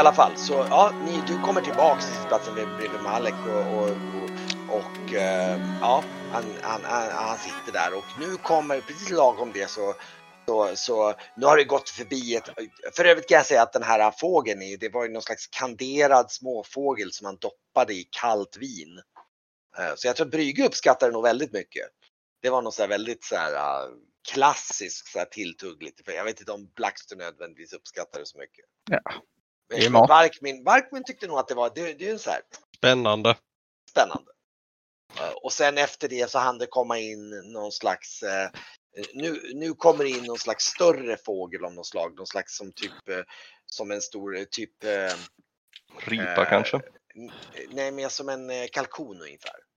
i alla fall så ja, ni, du kommer tillbaks till platsen bredvid Malek och, och, och, och eh, ja, han, han, han, han, sitter där och nu kommer precis lagom det så så, så nu har det gått förbi ett, för övrigt kan jag säga att den här fågeln, det var ju någon slags kanderad småfågel som man doppade i kallt vin. Eh, så jag tror att Brygge uppskattar det nog väldigt mycket. Det var något så här väldigt så här ah, klassiskt så här tilltuggligt. Jag vet inte om Blackstone nödvändigtvis uppskattar det så mycket. Ja. Är Barkmin, Barkmin tyckte nog att det var, det, det är så här. Spännande. Spännande. Äh, och sen efter det så hann det komma in någon slags äh, nu, nu kommer det in någon slags större fågel av något slag, någon slags som typ som en stor typ Ripa äh, kanske? Nej, mer som en kalkon ungefär.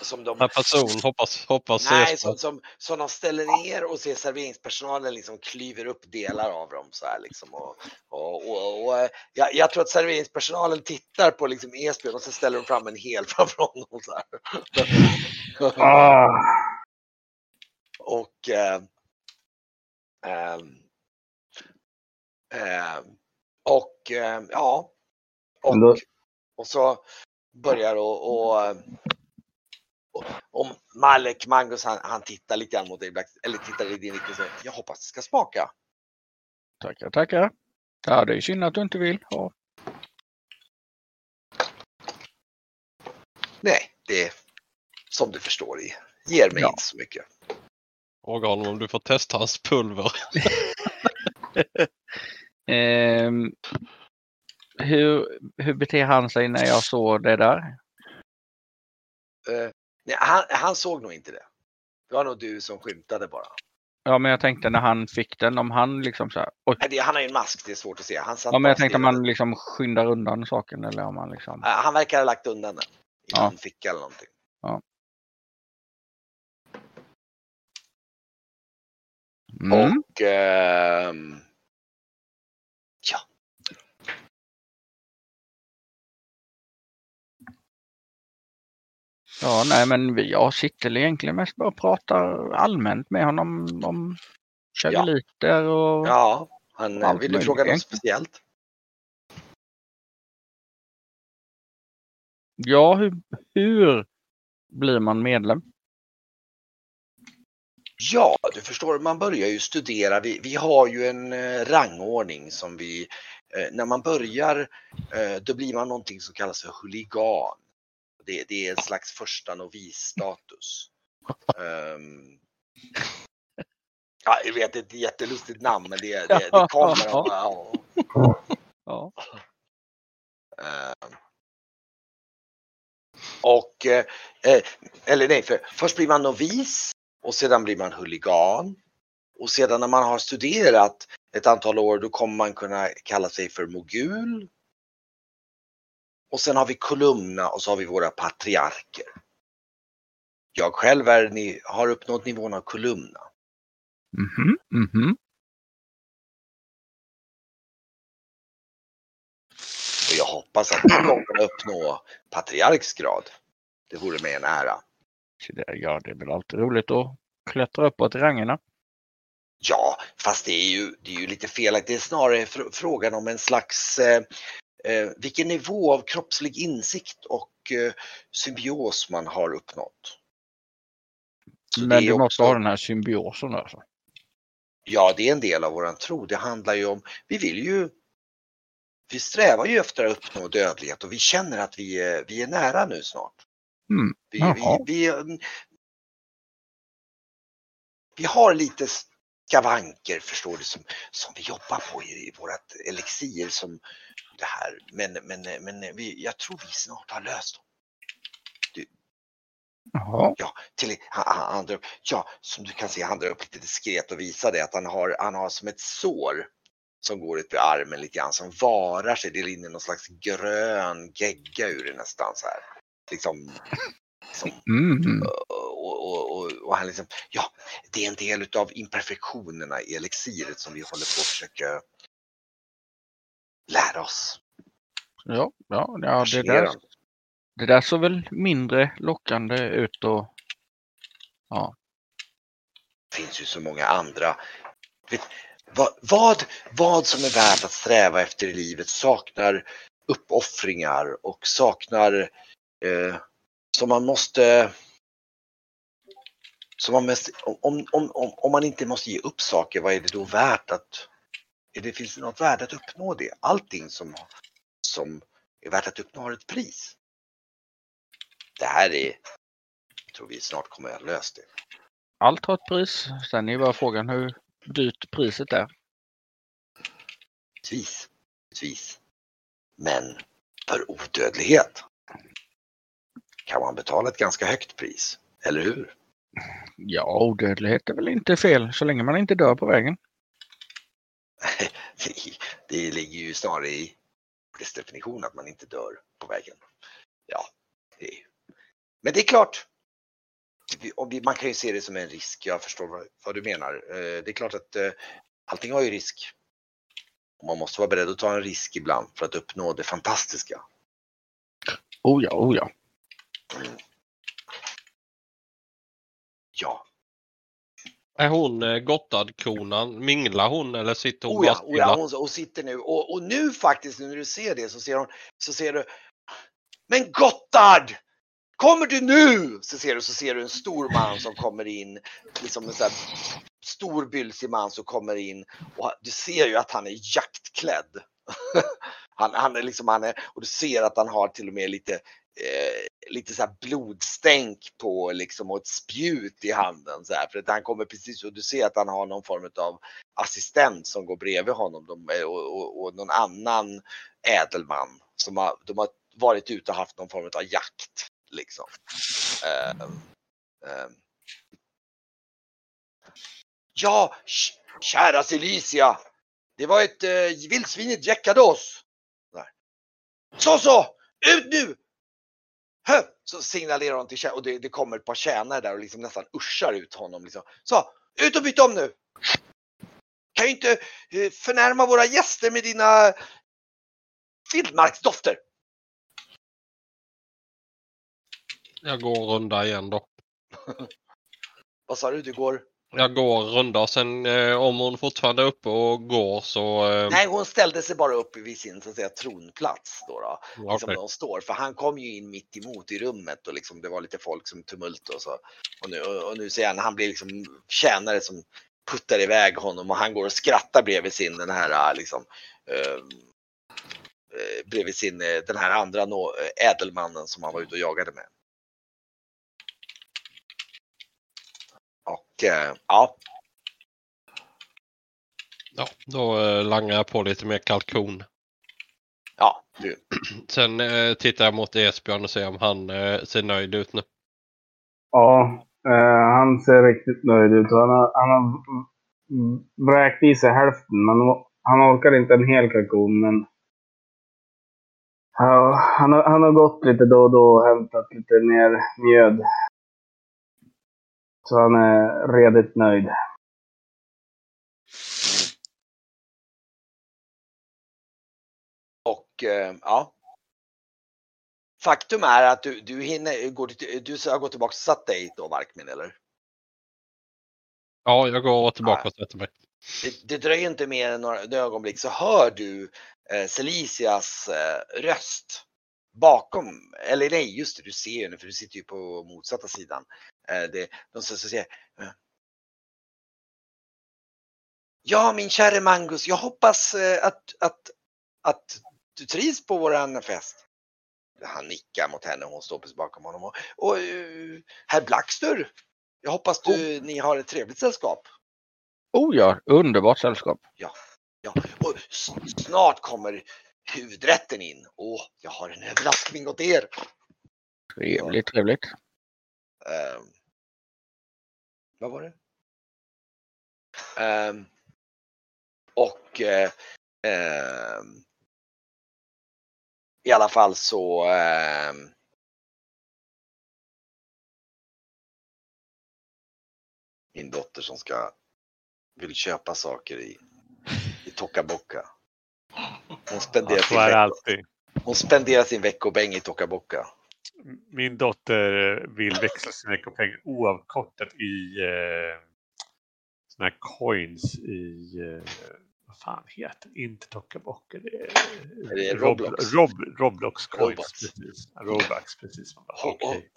Som de... En person hoppas, hoppas Nej, som, som, som de ställer ner och ser serveringspersonalen liksom klyver upp delar av dem så här liksom. Och, och, och, och jag, jag, tror att serveringspersonalen tittar på liksom Esbjörn och så ställer de fram en hel framför honom så här. Ah. och eh, eh, eh, och ja. Och, och så börjar och, och om Malek Magnus han, han tittar lite grann mot dig, eller tittar i din riktning jag hoppas det ska smaka. Tackar, tackar. Ja, det är synd att du inte vill ha. Nej, det är som du förstår i ger mig ja. inte så mycket. Fråga honom om du får testa hans pulver. um, hur, hur beter han sig när jag såg det där? Uh, Nej, han, han såg nog inte det. Det var nog du som skymtade bara. Ja, men jag tänkte när han fick den, om han liksom så här. Oj. Nej, det, han har ju en mask, det är svårt att se. Han ja, men jag tänkte om han liksom skyndar undan saken eller om han liksom. Han verkar ha lagt undan den. I ja. någon ficka eller någonting. Ja. Mm. Och eh, ja, Ja, nej men jag sitter egentligen mest bara och pratar allmänt med honom om cheveliter och... Ja, han vill du fråga något speciellt? Ja, hur, hur blir man medlem? Ja, du förstår, man börjar ju studera. Vi, vi har ju en eh, rangordning som vi, eh, när man börjar, eh, då blir man någonting som kallas för huligan. Det, det är en slags första novisstatus. um, ja, jag vet, det är ett jättelustigt namn men det, det, det kommer av... Ja. ja. Uh, och, eh, eller nej, för först blir man novis och sedan blir man huligan. Och sedan när man har studerat ett antal år då kommer man kunna kalla sig för mogul och sen har vi kolumna och så har vi våra patriarker. Jag själv är, ni, har uppnått nivån av kolumna. Mm -hmm, mm -hmm. Och jag hoppas att någon gång kan uppnå patriarksgrad. Det vore mig en ära. Ja, det är väl alltid roligt att klättra uppåt i rangerna. Ja, fast det är ju, det är ju lite felaktigt. Det är snarare fr frågan om en slags eh, eh, vilken nivå av kroppslig insikt och eh, symbios man har uppnått. Så Men du måste också... ha den här symbiosen alltså? Ja, det är en del av våran tro. Det handlar ju om, vi vill ju, vi strävar ju efter att uppnå dödlighet och vi känner att vi är, vi är nära nu snart. Mm. Vi, vi, vi, vi har lite skavanker förstår du som, som vi jobbar på i, i vårat elixir som det här. Men, men, men vi, jag tror vi snart har löst dem. Jaha. Ja, till, han, han, han, ja, som du kan se, han drar upp lite diskret och visar det att han har, han har som ett sår som går ut vid armen lite grann som varar sig. Det rinner någon slags grön gegga ur det nästan så här. Liksom, liksom mm. och, och, och, och, han liksom, ja, det är en del utav imperfektionerna i elixiret som vi håller på att försöka lära oss. Ja, ja, ja det, där, det där såg väl mindre lockande ut och ja. Det finns ju så många andra. vad, vad, vad som är värt att sträva efter i livet saknar uppoffringar och saknar eh, som man måste som man måste, om, om, om, om man inte måste ge upp saker, vad är det då värt att det, finns det något värde att uppnå det? Allting som, som är värt att uppnå har ett pris. Det här är, tror vi snart kommer att lösa det. Allt har ett pris. Sen är bara frågan hur dyrt priset är. Tvis. Tvis. Men för odödlighet kan man betala ett ganska högt pris, eller hur? Ja, odödlighet är väl inte fel så länge man inte dör på vägen. det, ligger ju snarare i dess definition att man inte dör på vägen. Ja, det är, men det är klart. Man kan ju se det som en risk. Jag förstår vad, du menar. Eh, det är klart att eh, allting har ju risk. Man måste vara beredd att ta en risk ibland för att uppnå det fantastiska. Oh ja, oh ja. Mm. Ja. Är hon eh, Gotthardkronan? Minglar hon eller sitter hon oh ja, oh ja, hon, hon sitter nu och, och nu faktiskt när du ser det så ser hon så ser du Men Gotthard! Kommer du nu? Så ser du, så ser du en stor man som kommer in, liksom en sån här stor bylsig man som kommer in och du ser ju att han är jaktklädd. han, han är liksom, han är, och du ser att han har till och med lite eh, lite så här blodstänk på liksom och ett spjut i handen så här. För att han kommer precis och du ser att han har någon form av assistent som går bredvid honom de, eh, och, och, och, någon annan ädelman som har, de har varit ute och haft någon form av jakt liksom. Eh, eh. Ja, kära Celicia. Det var ett eh, vildsvinet jäckade oss. Så så! Ut nu! Hö! Så signalerar hon till tjänaren och det, det, kommer ett par tjänare där och liksom nästan uschar ut honom. Liksom. Så, ut och byt om nu! Kan ju inte eh, förnärma våra gäster med dina vildmarksdofter. Jag går en runda igen då. Vad sa du? Du går? Jag går runda och sen eh, om hon fortfarande är uppe och går så... Eh... Nej, hon ställde sig bara upp vid sin så att säga, tronplats då. då okay. liksom de står. För han kom ju in mitt emot i rummet och liksom, det var lite folk som tumult och så. Och nu, och, och nu ser han, han blir liksom tjänare som puttar iväg honom och han går och skrattar bredvid sin den här liksom eh, bredvid sin, den här andra ädelmannen som han var ute och jagade med. Och eh, ja. Ja, då eh, langar jag på lite mer kalkon. Ja, du. Sen eh, tittar jag mot Esbjörn och ser om han eh, ser nöjd ut nu. Ja, eh, han ser riktigt nöjd ut. Han har, han har vräkt i sig hälften, men han orkar inte en hel kalkon. Men ja, han, har, han har gått lite då och då och hämtat lite mer mjöd så han är redigt nöjd. Och eh, ja. Faktum är att du, du hinner, går, du har gått tillbaka och satt dig då Markmin eller? Ja, jag går tillbaka och sätter mig. Det, det dröjer inte mer än några ögonblick så hör du eh, Celicias eh, röst bakom, eller nej just det, du ser ju nu för du sitter ju på motsatta sidan. Eh, det, de som säger eh, Ja min käre Mangus, jag hoppas eh, att, att, att du trivs på våran fest. Han nickar mot henne och hon står precis bakom honom. Och, och herr Blackster, jag hoppas du, oh. ni har ett trevligt sällskap. Oh ja, underbart sällskap. Ja, ja. och snart kommer huvudrätten in. Åh, jag har en överraskning åt er. Trevligt, trevligt. Um, vad var det? Um, och uh, um, i alla fall så min dotter som ska vill köpa saker i, i Tokaboka. Hon spenderar, ja, sin, vecko, alltid. hon spenderar sin veckopeng i Tokaboka. Min dotter vill växla sin veckopeng oavkortat i, eh, såna här coins i, eh, vad fan heter? Inte Tokabock. Det är, det Rob- Roblox? Rob, Roblox coins, Robux. precis. Robux, precis. Bara, okej.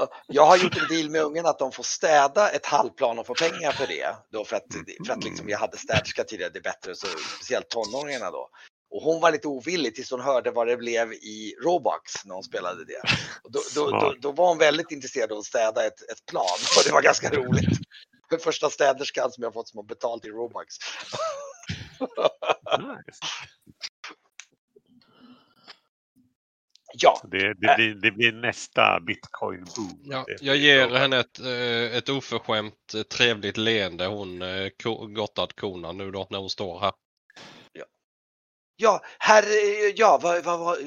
eh, Jag har gjort en deal med ungen att de får städa ett halvplan och få pengar för det. Då för att, för att liksom jag hade städerska tidigare, det är bättre, så, speciellt tonåringarna då. Och hon var lite ovillig tills hon hörde vad det blev i Robux när hon spelade det. Och då, då, då, då var hon väldigt intresserad av att städa ett, ett plan och det var ganska roligt. För första städerskan som jag fått som har betalt i Robux. Nice. Ja, Det, det, blir, det blir nästa bitcoin-boom. Ja, Det- jag ger henne ett, eh, ett oförskämt eh, trevligt leende hon eh, ko- Gotthard-konan nu då när hon står här. ja, herr, ja, vad, vad, vad,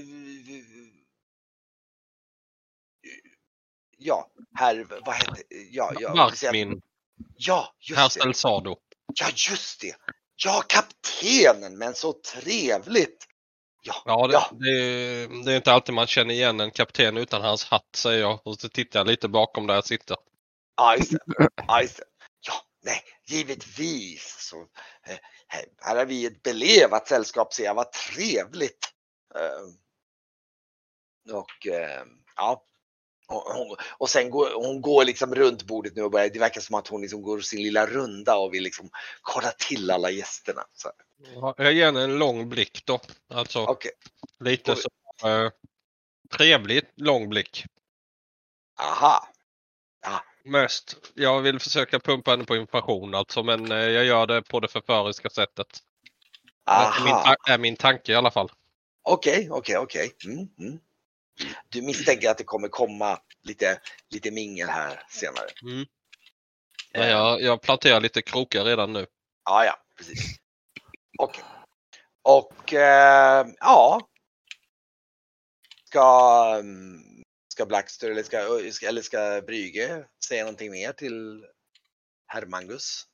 ja, herr, vad hette, ja, ja, Markmin, ja, just det. Stelzado. Ja, just det. Ja, kaptenen, men så trevligt. Ja, Ja, det, ja, Det, det är inte alltid man känner igen en kapten utan hans hatt säger jag och så tittar jag lite bakom där jag sitter. ja, just det. Ja, nej, givetvis. Så, eh, här- har vi ett belevat sällskap, ser jag. Vad trevligt. Eh, och eh, ja, hon, och sen går hon går liksom runt bordet nu och börjar, det verkar som att hon liksom går sin lilla runda och vill liksom kolla till alla gästerna. Så, Ja, Jag ger henne en lång blick då. Alltså Okej, lite så eh, trevligt lång blick. aha. Mest. Jag vill försöka pumpa henne på information alltså men eh, jag gör det på det förföriska sättet. Det är min, Aha. är min tanke i alla fall. Okej, okej, okej. Mm, mm. Du misstänker att det kommer komma lite, lite mingel här senare. Mm. Men jag, jag planterar lite krokar redan nu. Ja, ja, precis. Okej. Och eh, ja. Ska, ska Blackster eller ska, eller ska Brygge säga någonting mer till herr Mangus?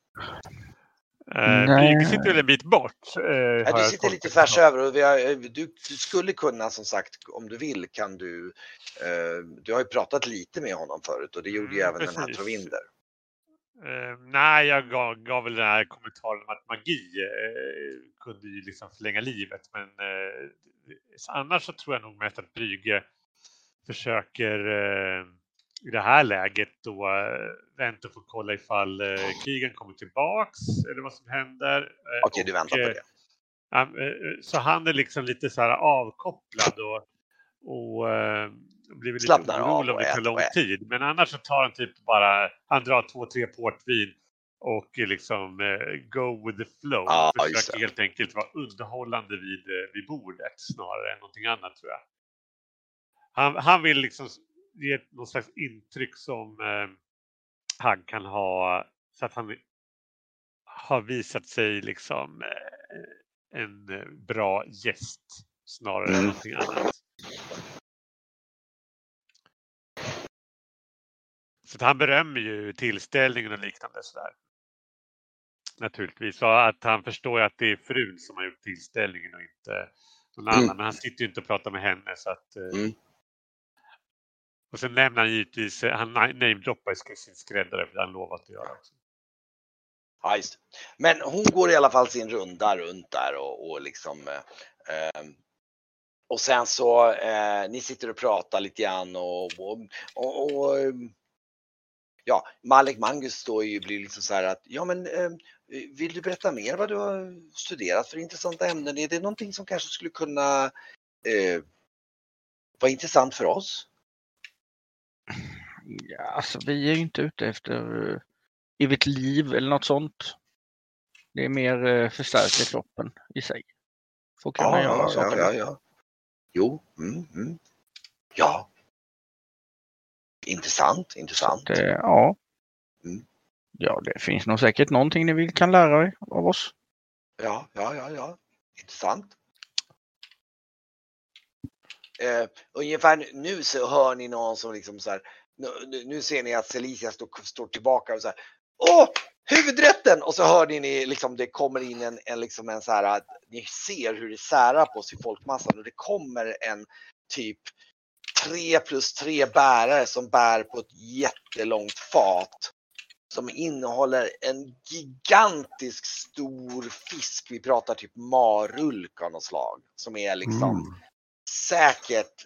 Eh, Nej. Brygge sitter väl en bit bort. eh, du sitter lite tvärs över och vi har, du, du skulle kunna som sagt om du vill kan du. Eh, du har ju pratat lite med honom förut och det gjorde ju Mm, även den här precis. Trovinder. Eh, nej, jag gav, gav väl den här kommentaren om att magi eh, kunde ju liksom förlänga livet. Men eh, annars så tror jag nog mest att Brygge försöker eh, i det här läget då eh, vänta och få kolla ifall eh, krigen kommer tillbaks eller vad som händer. Eh, Okej, du väntar på det. Så han är liksom lite så här avkopplad och, och blir lite orolig om det tar lång tid. Men annars så tar han typ bara, han drar två, tre portvin och liksom go with the flow. Just försöker helt enkelt vara underhållande vid, vid bordet snarare än någonting annat tror jag. Han, han vill liksom ge någon slags intryck som eh, han kan ha så att han har visat sig liksom eh, en bra gäst snarare än Mm. någonting annat. Så att han berömmer ju tillställningen och liknande sådär. Naturligtvis. Och att han förstår att det är frun som har gjort tillställningen och inte någon Mm. annan. Men han sitter ju inte och pratar med henne så att eh, Mm. Och sen nämner han givetvis, eh, han namedroppar ju sin skräddare för det har han lovat att göra också. Ja, just. Men hon går i alla fall sin runda runt där och, och liksom eh, ehm, och sen så eh, ni sitter och pratar lite grann och, och, och, och ehm, ja, Malik Mangus står ju blir liksom så här att ja men eh, vill du berätta mer vad du har studerat för intressanta ämnen? Är det någonting som kanske skulle kunna eh, vara intressant för oss? Ja, alltså vi är ju inte ute efter uh, evigt liv eller något sånt. Det är mer uh, förstärka kroppen i sig. Får kunna Ja, göra ja, saker. ja, ja. Jo, mm, mm. ja. Intressant, intressant. Det, ja. Mm. ja, det finns nog säkert någonting ni vill kan lära er av oss. Ja, ja, ja, ja. Intressant. Eh, ungefär nu så hör ni någon som liksom så här. Nu, nu- ser ni att Celicia står, står tillbaka och så här. Åh, huvudrätten! Och så hör ni liksom det kommer in en, en liksom en så här. att Ni ser hur det särar på sig i folkmassan och det kommer en typ tre plus tre bärare som bär på ett jättelångt fat. som innehåller en gigantisk stor fisk. Vi pratar typ marulk av något slag som är liksom Mm. säkert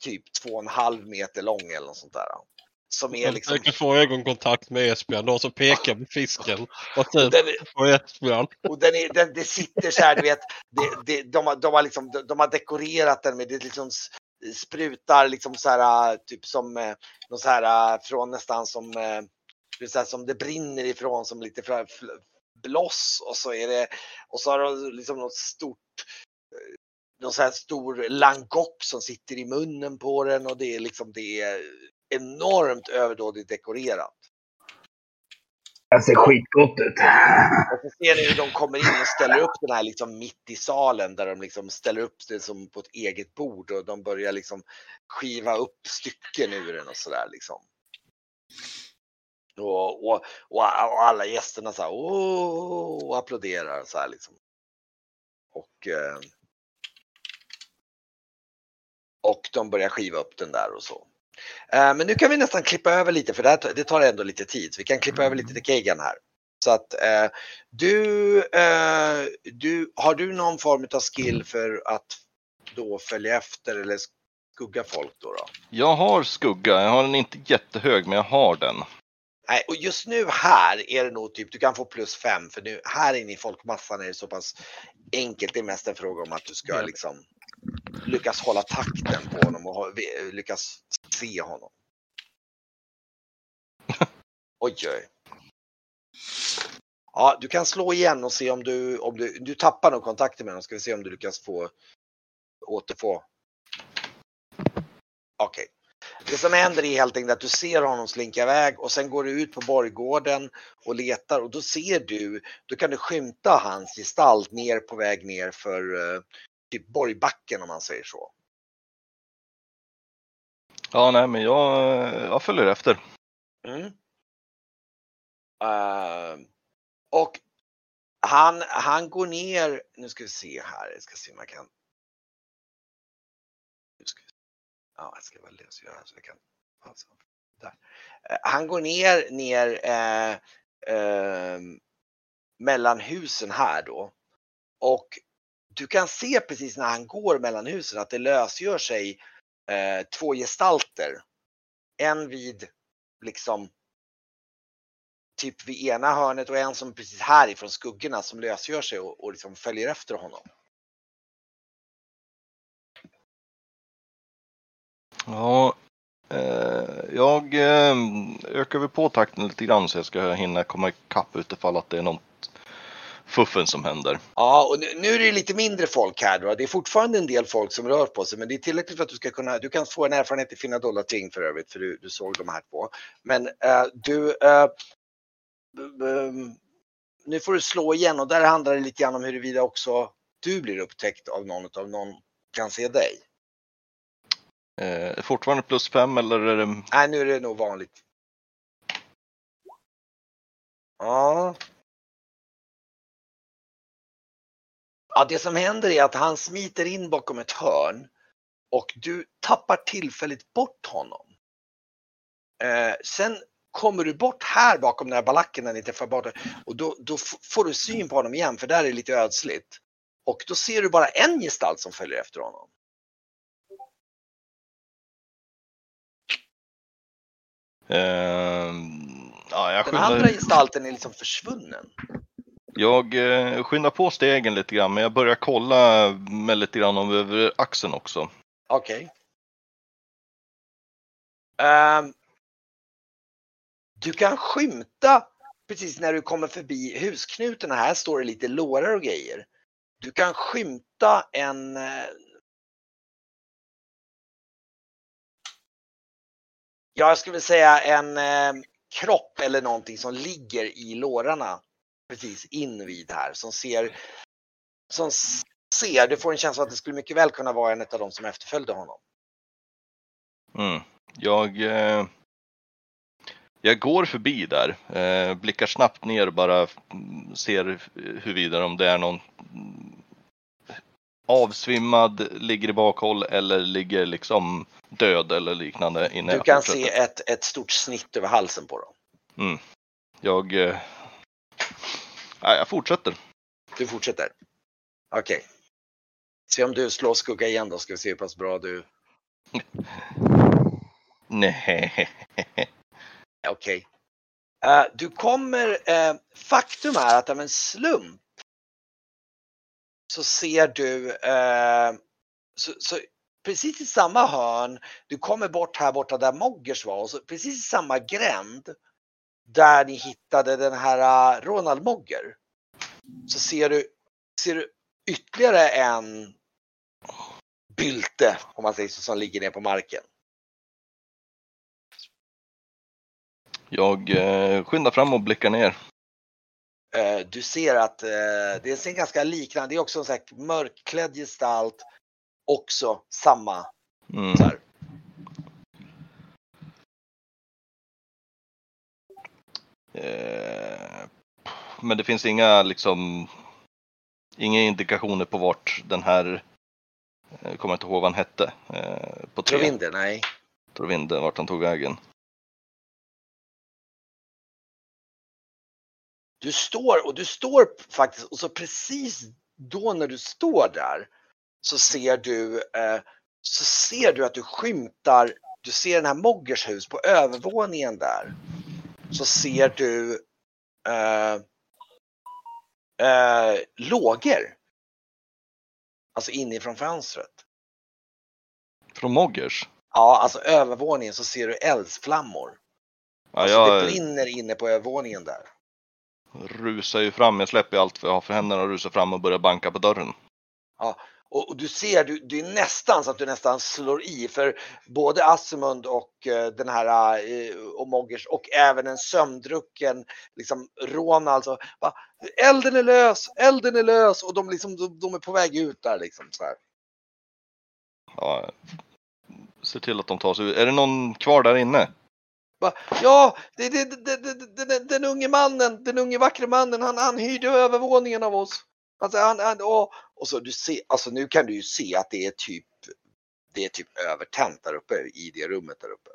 typ två och en halv meter lång eller något sånt där. Som är Jag liksom. försöker få ögonkontakt med Esbjörn då så pekar på fisken. Och typ Den är, på Esbjörn. och den är, den, det sitter så här, du vet. Det, det, de, har, de, har liksom, de, de har dekorerat den med det liksom sprutar liksom så här typ som eh, någon så här eh, från nästan som eh, så här, som det brinner ifrån som lite bloss och så är det och så har de liksom något stort någon så här stor langock som sitter i munnen på den och det är liksom det är enormt överdådigt dekorerat. Det ser skitgott ut. Och så ser ni hur de kommer in och ställer upp den här liksom mitt i salen där de liksom ställer upp det som på ett eget bord och de börjar liksom skiva upp stycken ur den och sådär liksom. Och, och, och, och alla gästerna så här, åh, och applåderar så här liksom. Och, eh, och de börjar skiva upp den där och så. Eh, Men nu kan vi nästan klippa över lite för det, här, det tar ändå lite tid. Så vi kan klippa över lite till Kegan här. Så att eh, du, eh, du, har du någon form av skill för att då följa efter eller skugga folk då? då? Jag har skugga, jag har den inte jättehög men jag har den. Nej, och just nu här är det nog typ, du kan få plus fem för nu här inne i folkmassan är det så pass enkelt. Det är mest en fråga om att du ska liksom lyckas hålla takten på honom och lyckas se honom. Oj, oj. Ja, du kan slå igen och se om du, om du, du tappar nog kontakten med honom. Ska vi se om du lyckas få återfå. Okej. Det som händer är helt enkelt att du ser honom slinka iväg och sen går du ut på borggården och letar och då ser du, då kan du skymta hans gestalt ner på väg ner för eh, typ borgbacken om man säger så. Ja, nej men jag, jag följer efter. Mm. Eh, och han, han går ner, nu ska vi se här, jag ska se om jag kan. Nu ska vi, ja, jag ska välja så jag, så jag kan. Alltså, där. Eh, han går ner, ner eh, mellan husen här då. Och du kan se precis när han går mellan husen att det lösgör sig eh, två gestalter. En vid liksom typ vid ena hörnet och en som precis härifrån skuggorna som lösgör sig och, och liksom följer efter honom. Ja, eh, jag eh, ökar väl på takten lite grann så jag ska hinna komma ikapp utifall att det är någon fuffen som händer. Ja, och nu, nu är det lite mindre folk här då. Det är fortfarande en del folk som rör på sig, men det är tillräckligt för att du ska kunna, du kan få en erfarenhet i Finna Dollar Ting för övrigt, för du, du såg de här två. Men eh, du, b- nu får du slå igen och där handlar det lite grann om huruvida också du blir upptäckt av någon av någon kan se dig. Eh, fortfarande plus fem eller är det... Nej, nu är det nog vanligt. Ja. Ja, det som händer är att han smiter in bakom ett hörn och du tappar tillfälligt bort honom. Eh, sen kommer du bort här bakom den här balacken när ni träffar bort och då, då får du syn på honom igen för där är det lite ödsligt. Och då ser du bara en gestalt som följer efter honom. Eh, ja, Den andra gestalten är liksom försvunnen jag eh, skyndar på stegen lite grann men jag börjar kolla med lite grann om över axeln också. Okej. Ehm, du kan skymta precis när du kommer förbi husknutarna. Här står det lite lårar och grejer. Du kan skymta en eh, Jag skulle säga en eh, kropp eller någonting som ligger i lårarna precis invid här som ser som ser, du får en känsla att det skulle mycket väl kunna vara en av de som efterföljde honom. Mm. Jag, eh, jag går förbi där, eh, blickar snabbt ner och bara mm, ser huruvida om det är någon mm, avsvimmad, ligger i bakhåll eller ligger liksom död eller liknande innan Du kan se ett, ett stort snitt över halsen på dem. Jag... Eh... Nej, jag fortsätter. Du fortsätter? Okej. Se om du slår skugga igen då, ska vi se hur pass bra du... Nej. Okej. Eh, du kommer... eh, faktum är att av en slump så ser du... eh, så, så precis i samma hörn, du kommer bort här borta där Moggers var och så precis i samma gränd där ni hittade den här eh, Ronald Mogger. Så ser du, ser du ytterligare en bylte, om man säger så, som ligger ner på marken. Jag eh, skyndar fram och blickar ner. Eh, Du ser att eh, det ser ganska liknande, det är också en sån här mörkklädd gestalt, också samma. Mm. Så här. Eh, men det finns inga liksom inga indikationer på vart den här jag kommer inte ihåg vad han hette. Eh, på tre. Trovinder, nej. Trovinde, vart han tog vägen. Du står och du står faktiskt och så precis då när du står där så ser du eh, så ser du att du skymtar, du ser den här Moggers hus på övervåningen där. Så ser du eh, eh, lågor. Alltså inifrån fönstret. Från Moggers? Ja, alltså övervåningen så ser du eldsflammor. Ja, Alltså det brinner inne på övervåningen där. rusar ju fram. Jag släpper allt jag har för händerna och rusar fram och börjar banka på dörren. Och, och du ser, du, det är nästan så att du nästan slår i för både Asmund och eh, den här eh, och Moggers och även en sömndrucken liksom Ronald så bara, elden är lös, elden är lös och de liksom de, de är på väg ut där liksom så här. Ja, se till att de tar sig ut. Är det någon kvar där inne? Bara, ja, det, det, det, den unge mannen, den unge vackre mannen, han, han hyrde övervåningen av oss. Alltså, han, han, och, och så du ser, alltså nu kan du ju se att det är typ, det är typ övertänt där uppe i det rummet där uppe.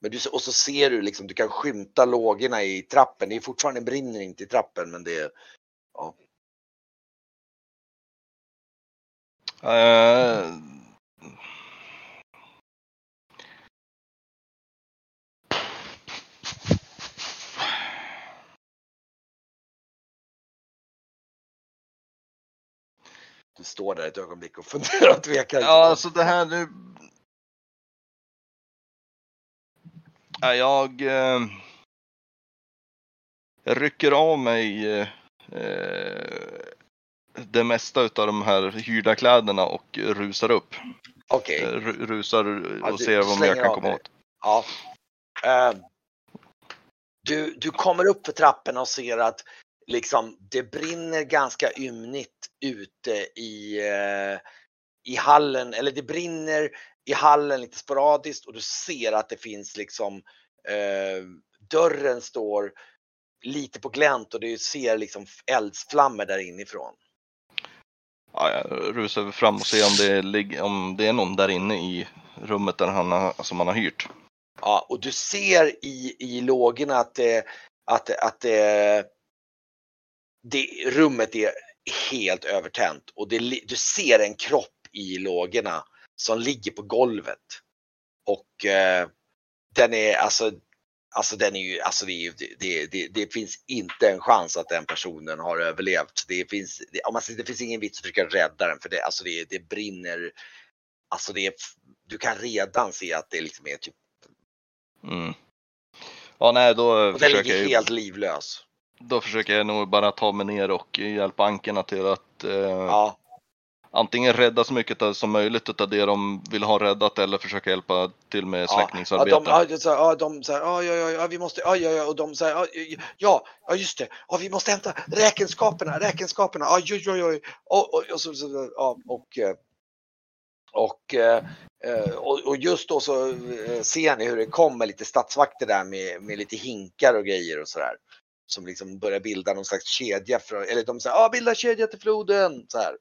Men du, och så ser du liksom, du kan skymta lågorna i trappen. Det är fortfarande brinner inte i trappen men det är, ja. Uh Du står där ett ögonblick och funderar och tvekar. Ja, alltså det här nu... Ja, jag... Eh... Jag rycker av mig eh, eh, det mesta utav de här hyrda kläderna och rusar upp. Okej. Eh, ru- rusar Ja, och du ser vad jag kan av komma dig. åt. Ja. Eh, du, du kommer upp för trapporna och ser att liksom, det brinner ganska ymnigt ute i, eh, i hallen, eller det brinner i hallen lite sporadiskt och du ser att det finns liksom eh, dörren står lite på glänt och du ser liksom eldsflammor där inifrån. Ja, jag rusar fram och ser om det, lig- om det är någon där inne i rummet där han har, som han har hyrt. Ja, och du ser i, i lågorna att det, att, att det, det, rummet är helt övertänt och det, du ser en kropp i lågorna som ligger på golvet. Och eh, den är alltså, alltså den är ju, alltså det, är det, det, det finns inte en chans att den personen har överlevt. Det finns, det, om man säger, det finns ingen vits att försöka rädda den för det, alltså det, det brinner, alltså det du kan redan se att det liksom är typ Mm. Ja, nej, då Och den försöker, ligger jag, helt livlös. Då försöker jag nog bara ta mig ner och hjälpa ankerna till att eh, Ja, antingen rädda så mycket som möjligt av det de vill ha räddat eller försöka hjälpa till med ja, släckningsarbete. ja, de, ja, så här, ja, de säger ja, ja, ja, ja, vi måste, ja, ja, ja, och de säger ja, ja, ja, just det, ja, vi måste hämta räkenskaperna, räkenskaperna, ja, oj, oj, oj, och, och, och, så, så, ja, och, eh, och, eh, eh, och, och just då så ser ni hur det kommer lite stadsvakter där med, med lite hinkar och grejer och sådär. Som liksom börjar bilda någon slags kedja, för, eller de säger ja, bilda kedja till floden, så här.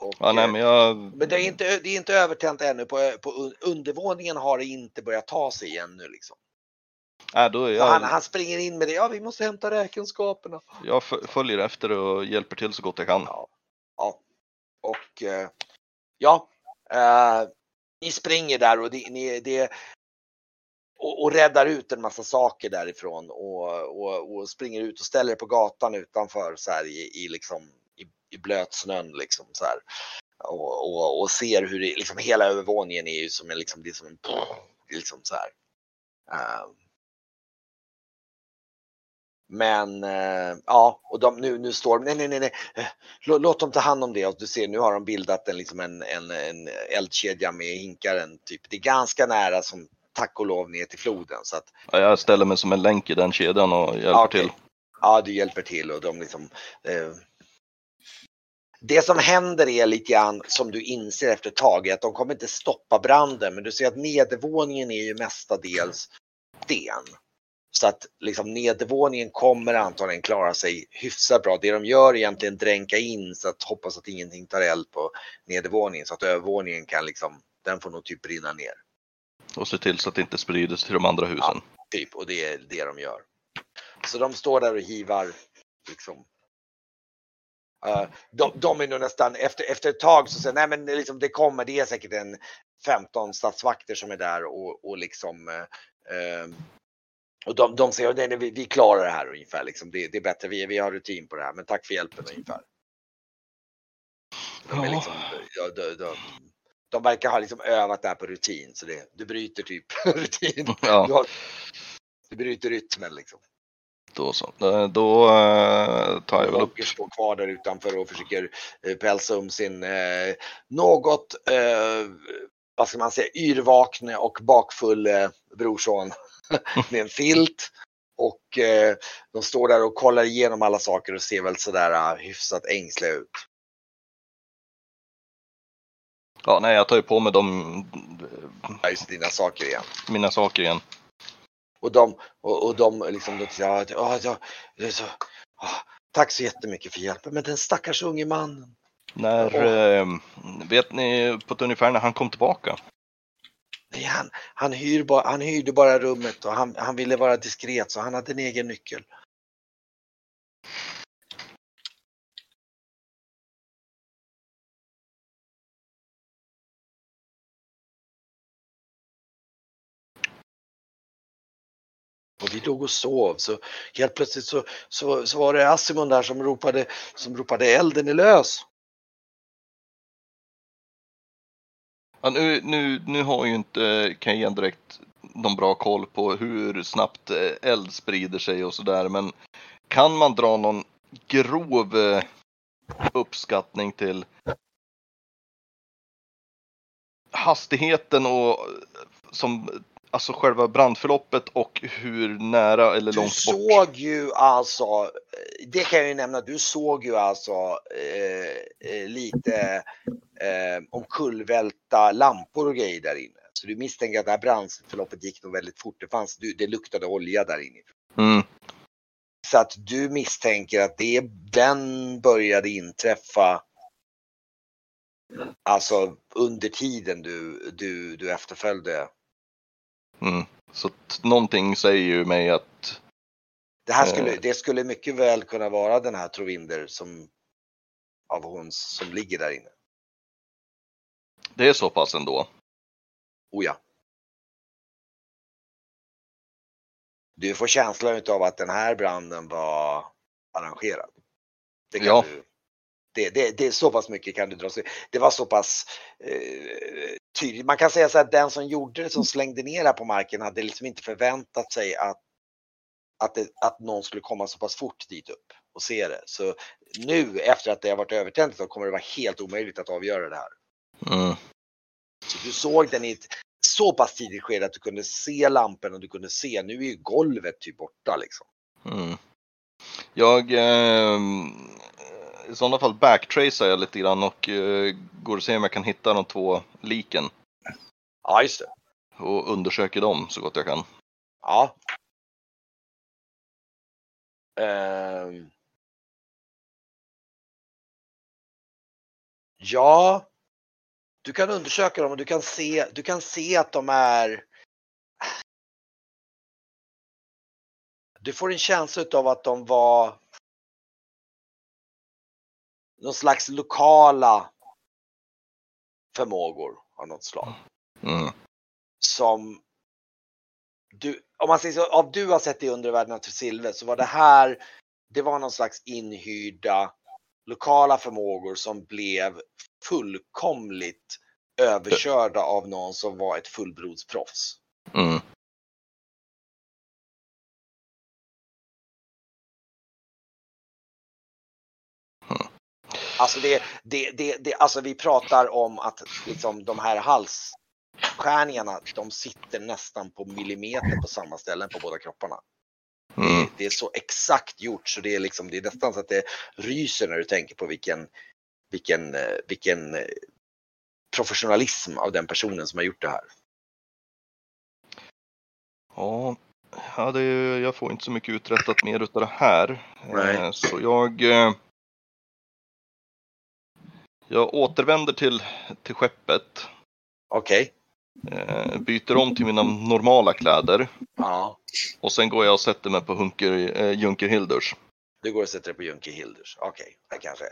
Och, Ja, nej, eh, men jag... men det är inte, det är inte övertänt ännu. På, på un- undervåningen har det inte börjat ta sig ännu. Liksom. Nej, då Så Han, jag, han springer in med det. Ja, vi måste hämta räkenskaperna. jag följer efter och hjälper till så gott jag kan. Ja. ja. Och eh, ja, eh, ni springer där och det, ni, det och, och räddar ut en massa saker därifrån och, och, och springer ut och ställer er på gatan utanför så här i, i liksom i, i blötsnön liksom så här. Och, och, och ser hur det, liksom hela övervåningen är ju som en liksom, det är som en liksom så här. Uh, men uh, ja, och de, nu, nu står de, nej, nej, nej, nej. Låt, låt dem ta hand om det och du ser nu har de bildat en, liksom en, en, en eldkedja med hinkaren. Typ. Det är ganska nära som tack och lov ner till floden så att Ja, Jag ställer mig som en länk i den kedjan och hjälper okej. till. ja, du hjälper till och de liksom. Eh, det som händer är lite grann som du inser efter ett tag är att de kommer inte stoppa branden, men du ser att nedervåningen är ju mestadels sten. Så att liksom nedervåningen kommer antagligen klara sig hyfsat bra. Det de gör är egentligen dränka in så att hoppas att ingenting tar eld på nedervåningen så att övervåningen kan liksom, den får nog typ brinna ner. Och se till så att det inte sprider sig till de andra husen. Typ, och det är det de gör. Så de står där och hivar liksom. Eh, de, de är nog nästan, efter, efter ett tag så säger nej men liksom, det kommer, det är säkert en 15 statsvakter som är där och, och liksom eh, och de, de säger nej, nej, vi, vi klarar det här ungefär liksom. Det, det är bättre, vi, vi har rutin på det här men tack för hjälpen ungefär. De, är Ja. liksom, ja, de, de, de verkar ha liksom övat det här på rutin så det, du bryter typ rutin. Du, Ja, har, du bryter rytmen liksom. då så. Eh, Då eh, tar jag väl upp. Roger står kvar där utanför och försöker eh, pälsa om sin eh, något, vad ska man säga, yrvakne och bakfull brorson med en filt. Och de står där och kollar igenom alla saker och ser väl sådär hyfsat ängsliga ut. Ja, nej, jag tar ju på mig de, Ja, just dina saker igen. mina saker igen. Och de, och, och de liksom, ja, ja, ja, så, ah, tack så jättemycket för hjälpen, men den stackars unge mannen. När, eh, vet ni på ett ungefär när han kom tillbaka? Nej, han, han, hyr bara, han hyrde bara rummet och han, han ville vara diskret så han hade en egen nyckel. Vi låg och sov så helt plötsligt så, så, så var det Asimon där som ropade, som ropade elden är lös. Ja, nu, nu, nu har ju inte Kajan direkt någon bra koll på hur snabbt eh, eld sprider sig och sådär, men kan man dra någon grov eh, uppskattning till hastigheten och eh, som, alltså själva brandförloppet och hur nära eller Du långt bort? såg ju alltså, det kan jag ju nämna, du såg ju alltså eh, eh, lite eh, omkullvälta lampor och grejer där inne. Så du misstänker att det här brandförloppet gick nog väldigt fort. Det, fanns, du- det luktade olja där inne. Mm, Så att du misstänker att det, den började inträffa alltså under tiden du, du, du efterföljde. Mm. Så någonting säger ju mig att Det här skulle, Eh. det skulle mycket väl kunna vara den här Trovinder som av hon som ligger där inne. det är så pass ändå. Oh ja. Du får känslan av att den här branden var arrangerad. Det kan Ja. du, det, det, det är så pass mycket kan du dra sig. Det var så pass eh, tydligt. Man kan säga så att den som gjorde det, som slängde ner det här på marken, hade liksom inte förväntat sig att, att, det, att någon skulle komma så pass fort dit upp och se det. Så nu efter att det har varit övertänt så kommer det vara helt omöjligt att avgöra det här. Mm. Så du såg den i ett så pass tidigt skede att du kunde se lampen och du kunde se, nu är ju golvet typ borta liksom. Mm. Jag eh, i sådana fall backtracear jag lite grann och eh, går och ser om jag kan hitta de två liken Ja, just det. och undersöker dem så gott jag kan. Ja. Ehm. Ja, du kan undersöka dem och du kan se, du kan se att de är Du får en känsla av att de var någon slags lokala förmågor av något slag. Mm. Som du, om man säger så, av du har sett i undervärlden till Silver så var det här, det var någon slags inhyrda lokala förmågor som blev fullkomligt överkörda av någon som var ett fullblodsproffs. Mm. Alltså det, det, det, det, alltså vi pratar om att liksom de här halsskärningarna, de sitter nästan på millimeter på samma ställen på båda kropparna. Mm. Det är så exakt gjort så det är liksom, det är nästan så att det ryser när du tänker på vilken, vilken, eh, vilken eh, professionalism av den personen som har gjort det här. Ja, ja det, jag får inte så mycket uträttat mer utav det här. Nej. Eh, Så jag... eh, Jag återvänder till, till skeppet. Okej, eh, Byter om till mina normala kläder. ja. Och sen går jag och sätter mig på Hunker, eh, Junker Hilders. Du går och sätter dig på Junker Hilders. Okej, det kanske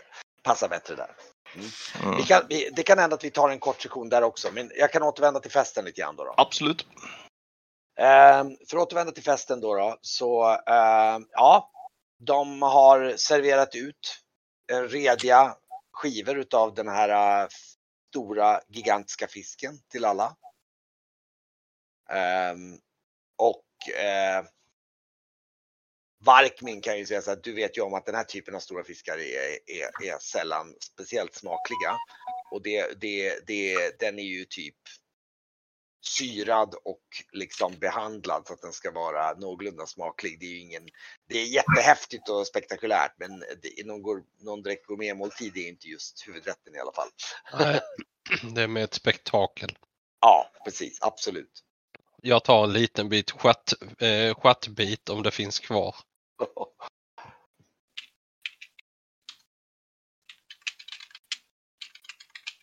passar bättre där. Mm. Vi kan, vi, det kan hända att vi tar en kort sektion där också, men jag kan återvända till festen lite grann då. då. Absolut. Ehm, för att återvända till festen då, då så ehm, ja, de har serverat ut eh, rediga skivor utav den här äh, stora gigantiska fisken till alla. Ehm, och eh, Varkmin kan ju säga så att du vet ju om att den här typen av stora fiskar är, är, är sällan speciellt smakliga. Och det, det, det, den är ju typ syrad och liksom behandlad så att den ska vara någorlunda smaklig. Det är ju ingen, det är jättehäftigt och spektakulärt men det någon, går- någon direkt gourmetmåltid är inte just huvudrätten i alla fall. Nej, det är med ett spektakel. Ja, precis, absolut. Jag tar en liten bit stjärt, eh, om det finns kvar.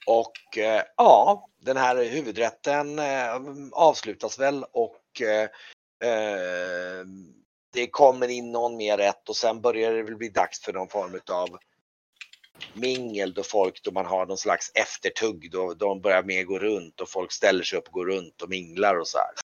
Och eh, ja, den här huvudrätten eh, avslutas väl och eh, eh, det kommer in någon mer rätt och sen börjar det väl bli dags för någon form av mingel då folk, då man har någon slags eftertugg, då de börjar mer gå runt och folk ställer sig upp och går runt och minglar och så här.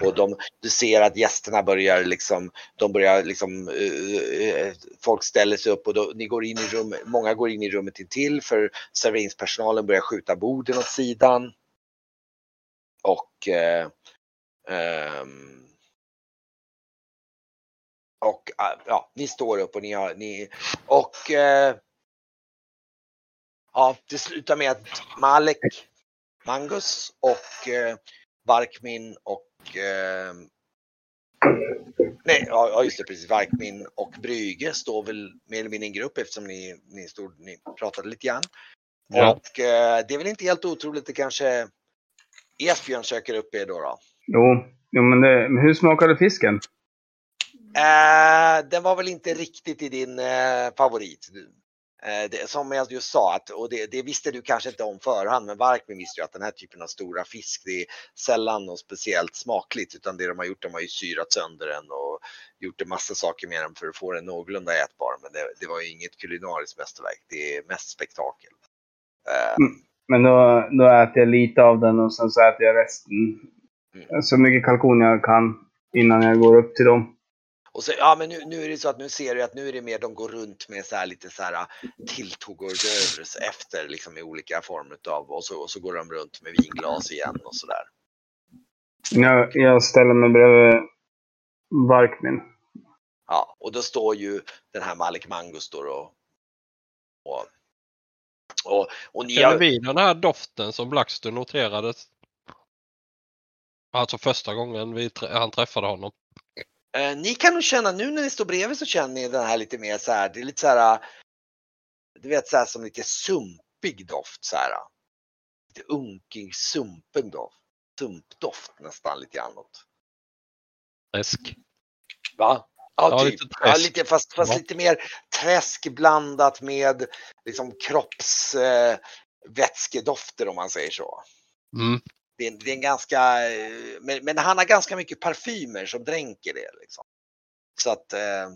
Och de, du ser att gästerna börjar liksom, de börjar liksom, eh, eh, eh folk ställer sig upp och då, ni går in i rummet, många går in i rummet till för serveringspersonalen börjar skjuta borden åt sidan. Och eh, ehm, och eh, ja, ni står upp och ni har, ni, och ja, det slutar med att Malek, Mangus och Varkmin och eh, Nej, ja just det, precis. Varkmin och Brüge står väl mer eller mindre i en grupp eftersom ni, ni, stod, ni pratade lite grann. Ja. Och eh, det är väl inte helt otroligt att kanske Esbjörn söker upp er då. då. Jo, jo men, det, men hur smakade fisken? Eh, den var väl inte riktigt i din eh, favorit. Eh, det, som jag just sa, att, och det, det visste du kanske inte om förhand, men Varkmin visste ju att den här typen av stora fisk, det är sällan något speciellt smakligt, utan det de har gjort, de har ju syrat sönder den och gjort en massa saker med den för att få den någorlunda ätbar. Men det, det var ju inget kulinariskt mästerverk, det är mest spektakel. Eh, Men då, då äter jag lite av den och sen så äter jag resten. Mm. Så mycket kalkon jag kan innan jag går upp till dem. Och så, ja men nu, nu är det så att nu ser du att nu är det mer de går runt med så här lite så här tilltugg och rörelse efter liksom i olika former av och så, och så går de runt med vinglas igen och så där. Jag, jag ställer mig bredvid Varkmin. Ja, och då står ju den här Malik Mangus står och och, och, och ni har, vi den här doften som Blackstone noterade? Alltså första gången vi, han träffade honom. Eh, ni kan nog känna nu när ni står bredvid så känner ni den här lite mer så här, det är lite så här, du vet så här som lite sumpig doft så här. Lite unkig, sumpen doft. Sumpdoft nästan lite grann åt. Läsk. Va? Ja, Ja, typ. lite ja, träsk. lite, fast, fast Ja. lite mer träsk blandat med liksom kropps eh, om man säger så. Mm. Det är, det är en ganska, eh, men, men han har ganska mycket parfymer som dränker det. Liksom. Så att, eh,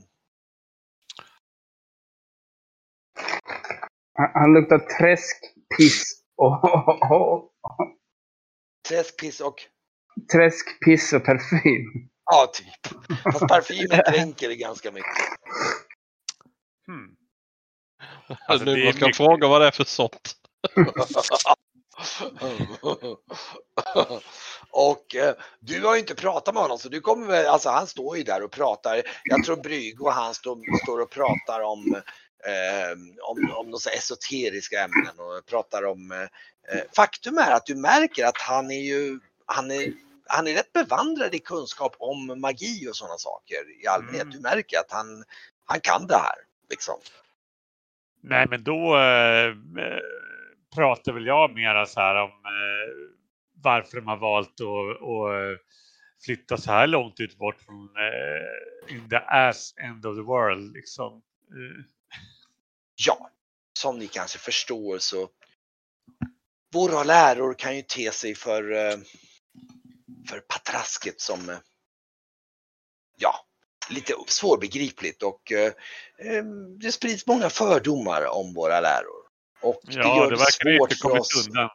Han, han luktar träsk, piss och, träsk, piss och, träsk, piss och parfym. ja typ. Fast parfymen dränker det ganska mycket. Hmm. Alltså, nu man ska mycket- fråga vad det är för sort. och eh, du har ju inte pratat med honom så du kommer väl, alltså han står ju där och pratar. Jag tror Brygge och han står, står och pratar om, eh, om, om några esoteriska ämnen och pratar om eh, faktum är att du märker att han är ju, han är, han är rätt bevandrad i kunskap om magi och sådana saker i allmänhet. Mm. Du märker att han, han kan det här liksom. Nej, men då eh, eh, pratar väl jag mera så här om eh, varför de har valt att, att eh, flytta så här långt ut bort från eh, in the ass end of the world liksom. Eh, Ja, som ni kanske förstår så våra läror kan ju te sig för, eh, för patrasket som eh, ja, lite svårbegripligt och eh, det sprids många fördomar om våra läror. Och det ja, gör det det, verkar svårt inte för oss. undan.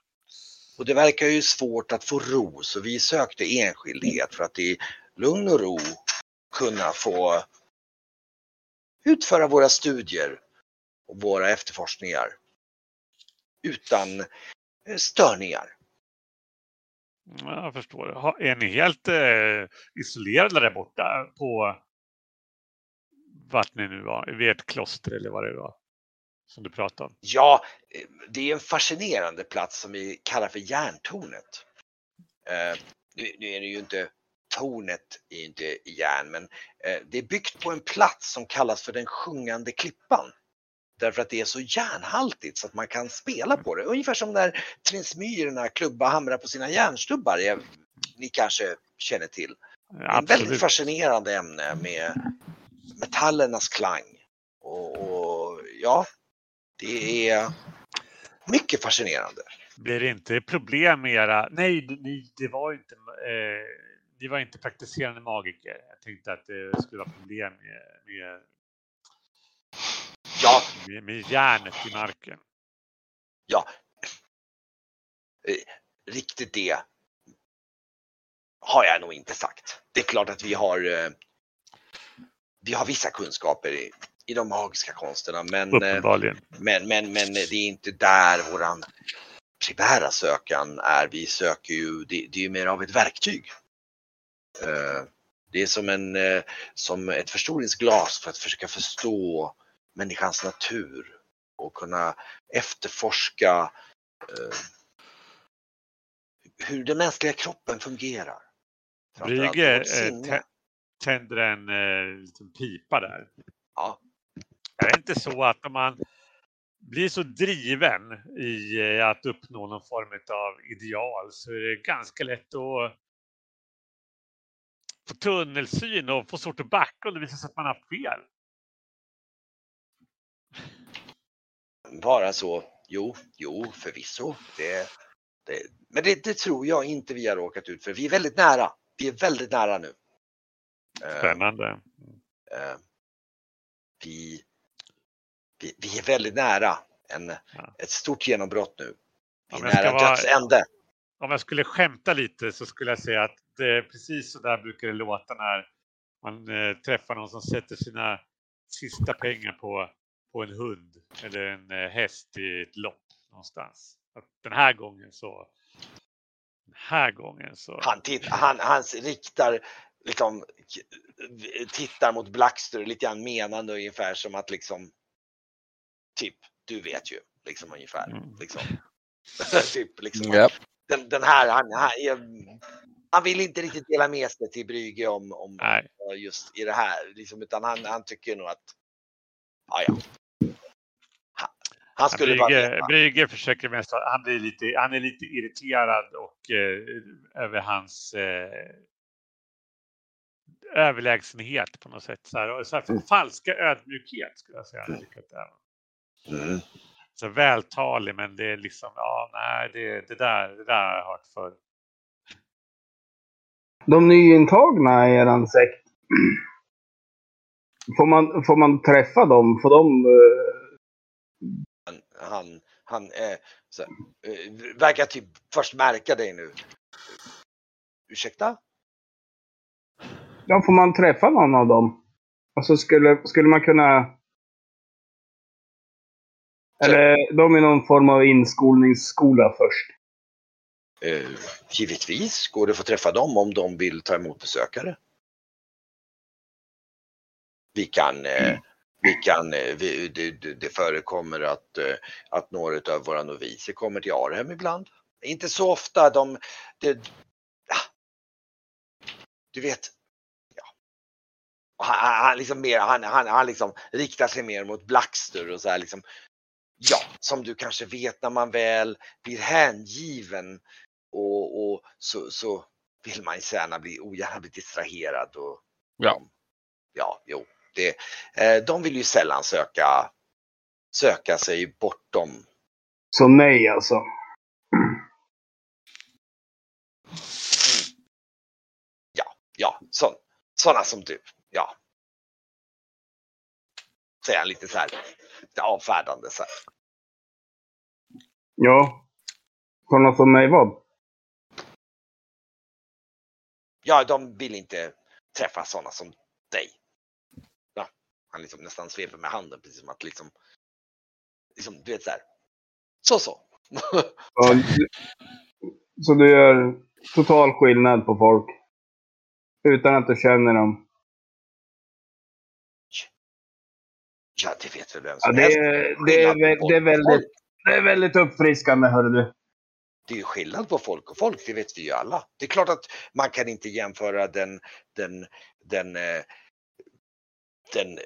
Och det verkar ju svårt att få ro så vi sökte enskildhet för att i lugn och ro kunna få utföra våra studier och våra efterforskningar utan eh, störningar. Ja, jag förstår. Är ni helt eh, isolerade där borta på vart ni nu var? Vid ert kloster eller vad det var? Som du pratade om. Ja, eh, det är en fascinerande plats som vi kallar för järntornet. Eh, nu, är det ju inte, tornet är ju inte i järn, men eh, det är byggt på en plats som kallas för den sjungande klippan. Därför att det är så järnhaltigt så att man kan spela på det. Ungefär som när trinsmyrorna klubba hamrar på sina järnstubbar. eh, Ni kanske känner till. Det är ett väldigt Absolut. fascinerande ämne med metallernas klang. Och, och ja, det är mycket fascinerande. Blir det inte problem med era... Nej, ni, det var inte... Eh, ni var inte praktiserande magiker. Jag tänkte att det skulle vara problem med, med, Ja, med, med järnet i marken. ja. Eh, Riktigt det har jag nog inte sagt. Det är klart att vi har eh, vi har vissa kunskaper i, de magiska konsterna men, eh, men, men, men det är inte där våran primära sökan är. Vi söker ju, det, det är ju mer av ett verktyg. Eh, Det är som, en, eh, som ett förstoringsglas för att försöka förstå människans natur och kunna efterforska hur den mänskliga kroppen fungerar. Brygge tänder en eh, liten pipa där. Ja. Är det inte så att om man blir så driven i eh, att uppnå någon form av ideal så är det ganska lätt att få tunnelsyn och få svårt att backa och det visar sig att man har fel. Bara så, jo, jo förvisso. Det, det, men det, det tror jag inte vi har råkat ut för. Vi är väldigt nära. Vi är väldigt nära nu. Eh, Spännande. eh, vi, vi, vi är väldigt nära en, Ja. ett stort genombrott nu. Vi är nära vara- dödsände. Om jag skulle skämta lite så skulle jag säga att det är precis så där brukar det låta när man eh, träffar någon som sätter sina sista pengar på, på en hund eller en eh, häst i ett lopp någonstans. Att den här gången så den här gången så Han, titt, han, han riktar, liksom, tittar mot Blackster lite grann menande ungefär som att liksom, typ, du vet ju, liksom ungefär. Mm. Liksom. typ, liksom. Ja. Den, den här, han, han, han vill inte riktigt dela med sig till Brygge om, om Nej, just i det här, liksom, utan han, han tycker nog att, ja, ja. Han, han skulle Brygge, veta. Brygge försöker mest, han, blir lite, han är lite irriterad och, eh, över hans... Eh, överlägsenhet på något sätt. Så här, och så här, falska ödmjukhet skulle jag säga. Mm. Så vältalig, men det är liksom, ja, nej, det, det, där, det där har jag hört förr. De nyintagna i eran sekt. Får man, får man träffa dem? Får de... eh, Han, han, han eh, så, eh, verkar typ först märka dig nu. Ursäkta? Ja, får man träffa någon av dem? Alltså skulle, skulle man kunna... Eller de är någon form av inskolningsskola först. Eh, givetvis går det att få träffa dem om de vill ta emot besökare. Vi kan, eh, vi kan eh, vi, det, det, förekommer att, eh, att några av våra noviser kommer till Arhem ibland. Inte så ofta, de, det, ja. du vet, ja. Och Han, han, han liksom mer, han, han, han liksom riktar sig mer mot Blackster och så här liksom, ja, som du kanske vet när man väl blir hängiven och, och så, så vill man gärna bli, ogärna bli distraherad. Och, Ja. Ja, jo. Det, eh, de vill ju sällan söka, söka sig bortom. Så nej alltså. Ja, så, sådana som du. Ja. Säger han lite så här lite avfärdande. Så här. Ja. Sådana som mig vad? Ja, de vill inte träffa sådana som dig. Ja, han liksom nästan sveper med handen precis som att liksom, liksom du vet så här. Så så. Ja, du- så du gör total skillnad på folk? Utan att du känner dem? Ja, det vet väl vem Ja, som det, helst. är, det, på det, är väldigt det är väldigt uppfriskande, hörru du. Det är ju skillnad på folk och folk, det vet vi ju alla. Det är klart att man kan inte jämföra den, den, den, eh, den, den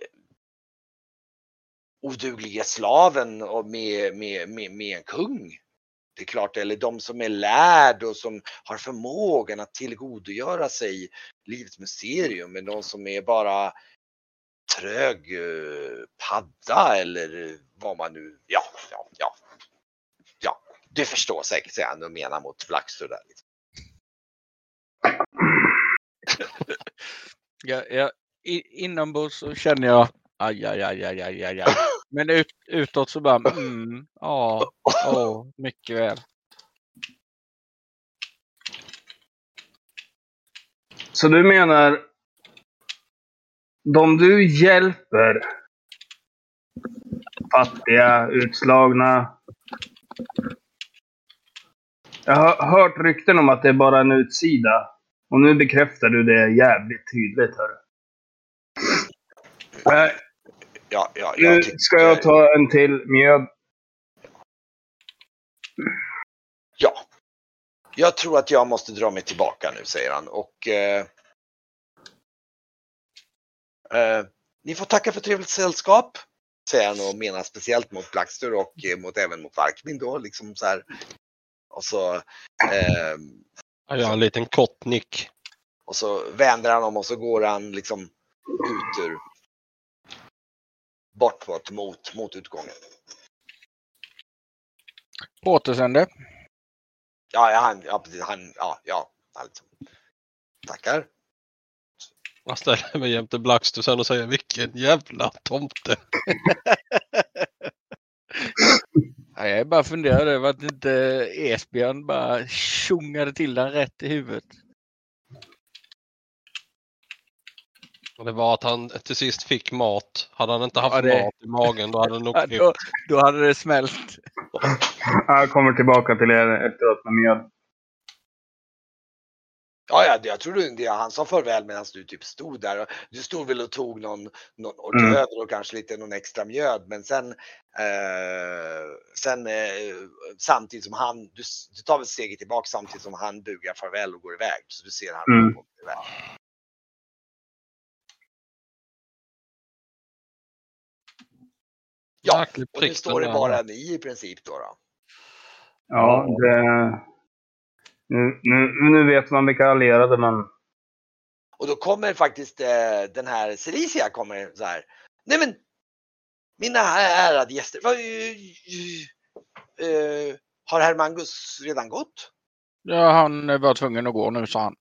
odugliga slaven med, med, med, med en kung. Det är klart, eller de som är lärd och som har förmågan att tillgodogöra sig livets mysterium, med de som är bara trög eh, padda eller vad man nu, ja, ja, ja. Ja, du förstår säkert vad jag menar mot Blackster där. Liksom. Jag, i, inombords så känner jag aj, aj, aj, aj, aj, aj. Men ut, utåt så bara mm, ja, åh, mycket väl. Så du menar, de du hjälper, fattiga, utslagna. Jag har hört rykten om att det är bara en utsida. Och nu bekräftar du det jävligt tydligt. Hörru. Äh, Ja, ja, nu jag tycker, ska jag ta en till mjöd. Ja. Jag tror att jag måste dra mig tillbaka nu, säger han. Och eh, eh, ni får tacka för trevligt sällskap, säger han och menar speciellt mot Blackster och eh, mot, även mot Varkmin då, liksom så här. Och så, eh, Jag gör en liten kort nick. och så vänder han om och så går han liksom ut ur bortåt mot, mot utgången. På återseende. Ja, ja, han, ja, precis, han, ja, ja, han liksom, tackar. Jag ställer mig jämte Blackster sen och säger vilken jävla tomte. Ja, jag bara funderad över att inte Esbjörn bara tjongade till den rätt i huvudet. Och Det var att han till sist fick mat. Hade han inte haft Ja, det- mat i magen då hade han nog Ja, då, då hade det smält. Jag kommer tillbaka till er efteråt med mjöd. Ja, ja, det- jag tror det han som farväl medan du typ stod där. Och Du stod väl och tog någon, någon hors Mm. och kanske lite någon extra mjöd. Men sen, eh, sen eh, samtidigt som han, du, du tar väl steget tillbaka samtidigt som han bugar farväl och går iväg. Så du ser han Mm. gå iväg. Ja, och nu står det bara ni i princip då. då. Ja, det... Nu, nu, nu vet man vilka allierade man Och då kommer faktiskt eh, den här Celicia kommer så här. Nej men mina ärade gäster. Vad, eh, eh, har herr Mangus redan gått? Ja, han var tvungen att gå nu, sa han.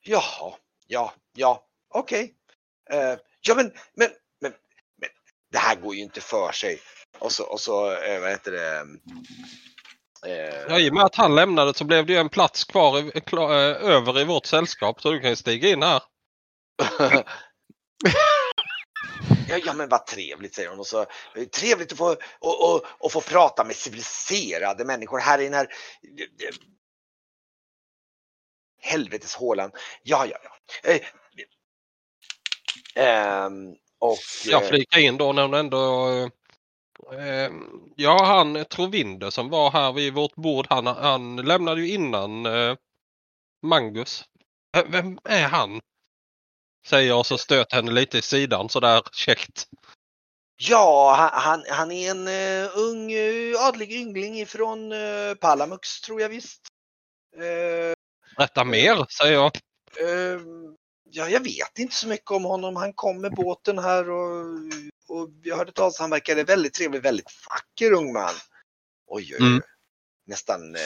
Jaha, ja, ja, okej. Eh, ja men, men, men, men, det här går ju inte för sig. Och så, och så vad heter det? Eh, Ja, I och med att han lämnade så blev det ju en plats kvar i, klar, eh, över i vårt sällskap så du kan ju stiga in här. ja, ja men vad trevligt säger hon och så eh, trevligt att få, och, och, och få prata med civiliserade människor här i den här helveteshålan. Ja, ja, ja. Ehm, och Jag flikar in då när hon ändå... Eh, ja, han Trovinde som var här vid vårt bord, han, han lämnade ju innan eh, Mangus. Eh, vem är han? Säger jag och så stöter henne lite i sidan sådär käckt. ja, han, han, han är en uh, ung uh, adlig yngling ifrån uh, Palamux tror jag visst. Eh, Berätta mer, säger jag. Eh, ja, jag vet inte så mycket om honom. Han kom med båten här och, och jag hörde talas Han verkade väldigt trevlig, väldigt vacker ung man. Oj, oj, oj. Mm. Nästan, eh,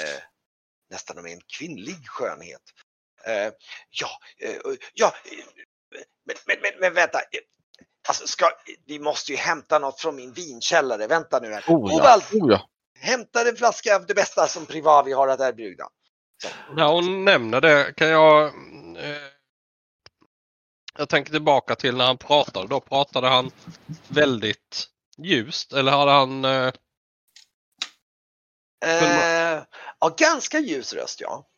nästan om en kvinnlig skönhet. Eh, ja, eh, ja, men, men, men, men vänta. Alltså, ska, vi måste ju hämta något från min vinkällare. Vänta nu här. Oh ja. Ovald, Oh ja. hämta en flaska av det bästa som Privavi har att erbjuda. När hon nämner det kan jag... Eh, jag tänker tillbaka till när han pratade. Då pratade han väldigt ljust. Eller hade han... Eh, Eh, ja, ganska ljus röst ja.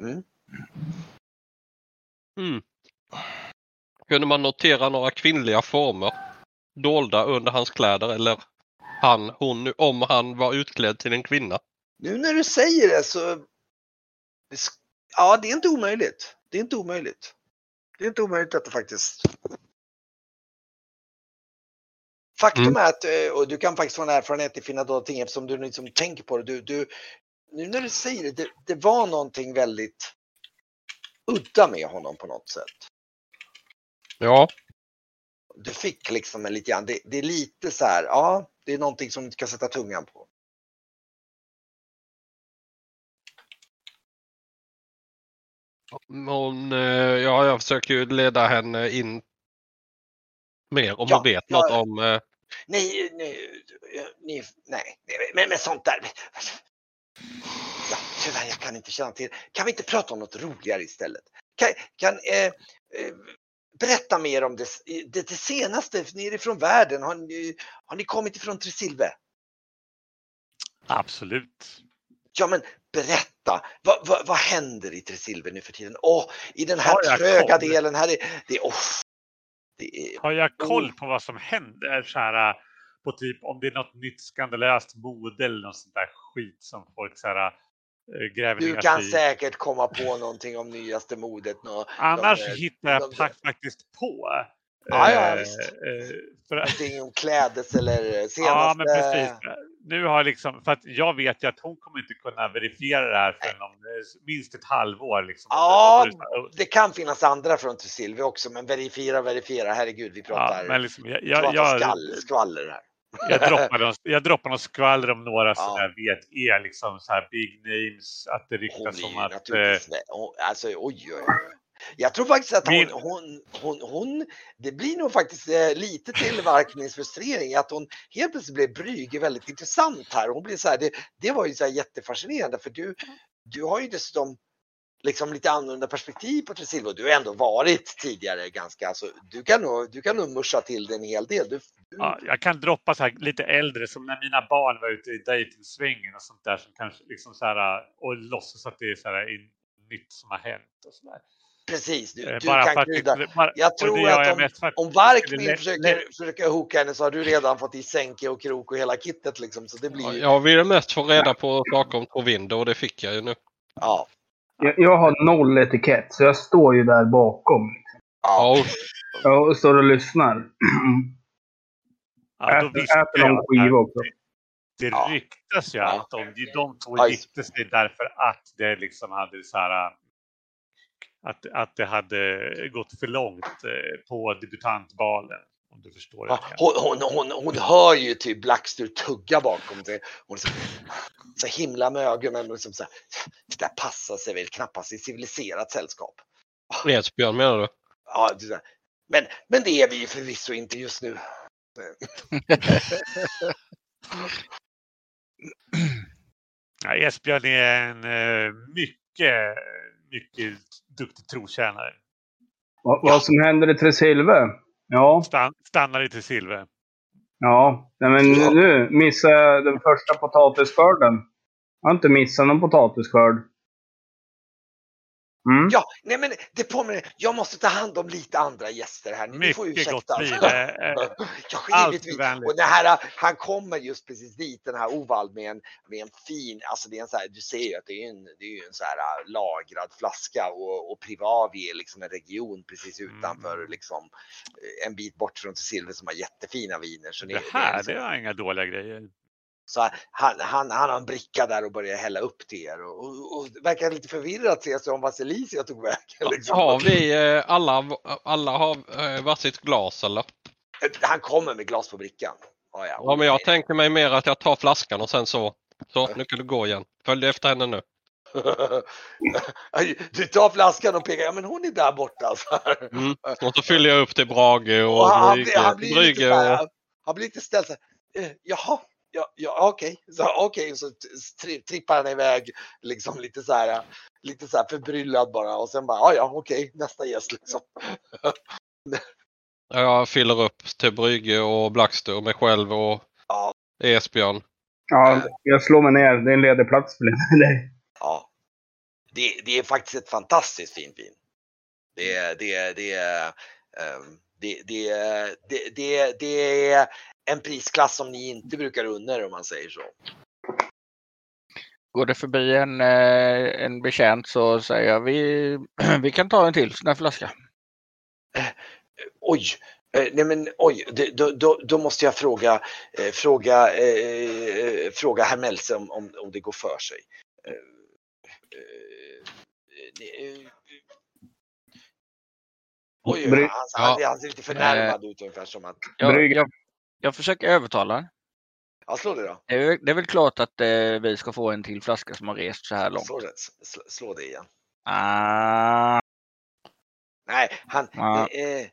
Mm. mm. Kunde man notera några kvinnliga former dolda under hans kläder eller han, hon, om han var utklädd till en kvinna? Nu när du säger det så... det Ja, det är inte omöjligt. Det är inte omöjligt. Det är inte omöjligt att det faktiskt... Faktum Mm. är att, eh, och du kan faktiskt få en erfarenhet i fina dolda ting eftersom du liksom tänker på det. Du, du, nu när du säger det, det, det var någonting väldigt udda med honom på något sätt. Ja, Du fick liksom en lite grann, det, det är lite så här, ja, det är någonting som du ska sätta tungan på. Hon, eh, ja, jag försöker ju leda henne in mer om Ja, hon vet ja. något om... Eh, Nej, nej, nej, nej, men, men sånt där. Ja, tyvärr, jag kan inte känna till. Kan vi inte prata om något roligare istället? Kan, kan eh, eh, berätta mer om det, det, det senaste nerifrån världen. Har ni, har ni kommit ifrån Tresilve? Absolut. Ja, men berätta. Vad, vad, vad händer i Tresilve nu för tiden? Åh, i den här tröga koll? delen. Här är, det är, åh, det är Har jag koll Oh. på vad som händer så här på typ om det är något nytt skandalöst mode eller något sånt där skit som folk så här eh, gräver Du kan i. säkert komma på någonting om nyaste modet. Nå, Annars de, eh, hittar jag de- fa- faktiskt på. Ja, ja, eh, visst. eh, för att, någonting om klädes eller senaste. ja, men precis. Nu har jag liksom, för att jag vet ju att hon kommer inte kunna verifiera det här förrän om eh, minst ett halvår. Liksom. Ja, Det kan finnas andra från Tresilve också, men verifiera, verifiera. Herregud, vi ja, pratar, men liksom, jag, jag, jag, skall, skvaller här. jag, droppar någon, jag droppar någon skvaller om några Ja. som jag vet är liksom så här big names. Att det Hon ryktas om ju att... Eh, naturligtvis, vä- hon, alltså oj, oj, oj. Jag tror faktiskt att hon, Min- hon, hon, hon, det blir nog faktiskt eh, lite till Varknings frustrering att hon helt plötsligt blev Brügge väldigt intressant här. Hon blir så här, det, det var ju så här jättefascinerande för du, du har ju dessutom liksom lite annorlunda perspektiv på Tresilve och du har ändå varit tidigare ganska, alltså, du kan nog, du kan nog muscha till det en hel del. Du, du, Ja, jag kan droppa så här lite äldre som när mina barn var ute i dejtingsvängen och sånt där som kanske liksom så här och låtsas att det är så här in, nytt som har hänt och så där. Precis, du, du kan krydda. Jag tror att om- Om lä- försöker, försöker hooka henne så har du redan fått i sänke och krok och hela kittet liksom. Så det blir ju, jag ville mest få reda på saker om Trovinde och det fick jag ju nu. ja. Jag, jag har noll etikett, så jag står ju där bakom. ja. Ja, Jag och står och lyssnar. Ja, då äter äter någon skiva också. det ryktas ju Ja. att de, de två gifte sig därför att det liksom hade så här att, att det hade gått för långt eh, på debutantbalen. Om du förstår. Ja, hon, hon, hon, hon hör ju typ Blackster tugga bakom sig. Hon är så, så himla med ögonen och liksom så här, det där passar sig väl knappast i civiliserat sällskap. Esbjörn menar du? Ja, men, men det är vi ju förvisso inte just nu. Ja, Esbjörn är en eh, mycket, mycket duktig trotjänare. Vad, vad som händer i Tresilve? Ja, Stan, stannar lite Silve. ja. Nej, men nu missade jag den första potatisskörden. Jag har inte missat någon potatisskörd. Mm. Ja, nej men det påminner, jag måste ta hand om lite andra gäster här. Ni får Mycket gott ursäkta. vin. Eh, eh, Ja, Allt givetvis. vänligt. Och det här, han kommer just precis dit, den här Ovald med en, med en fin, alltså det är en så här, du ser ju att det är en, det är en så här äh, lagrad flaska och, och Privavi är liksom en region precis utanför Mm. liksom eh, en bit bort från Silver som har jättefina viner. Så det, Det det är här, liksom- det var inga dåliga grejer. Så han, han, han har en bricka där och börjar hälla upp till er och, och, och verkar lite förvirrat se sig om vart Celicia tog vägen. Liksom. Har vi eh, alla, alla har eh, varsitt glas eller? Han kommer med glas på brickan. Ja, ja. Ja, men jag tänker mig mer att jag tar flaskan och sen så. Så, nu kan du gå igen. Följ efter henne nu. Du tar flaskan och pekar, ja men hon är där borta. Mm. Och så fyller jag upp till Brage och Och han, Brygge. han, blir lite och... han blir lite ställd så här, eh, jaha, ja, ja okej, så, okej, så tri, trippar han iväg liksom lite så här, lite så här förbryllad bara och sen bara, ja ja okej, nästa gäst liksom. Jag fyller upp till Brygge och Blackster och mig själv och Ja. Esbjörn. Ja, jag slår mig ner. Det är en ledig plats för dig. Ja. Det, det är faktiskt ett fantastiskt fint vin. Det är, det är, det är, det, det, är- det, det, det är en prisklass som ni inte brukar unna er om man säger så. Går det förbi en, eh, en betjänt så säger jag vi, vi kan ta en till sån här flaska. Oj, eh, nej men oj, det, då, då, då måste jag fråga, eh, fråga, eh, fråga herr Melse om, om, om det går för sig. Eh, eh, eh, oj, han, han, han ser lite förnärmad ut ungefär som att, Jag, jag, jag försöker övertala den. ja slå det då. Det är, väl- det är väl klart att eh, vi ska få en till flaska som har rest så här långt. Slå det, slå, slå det igen. Ah, Nej, han, Ja. eh,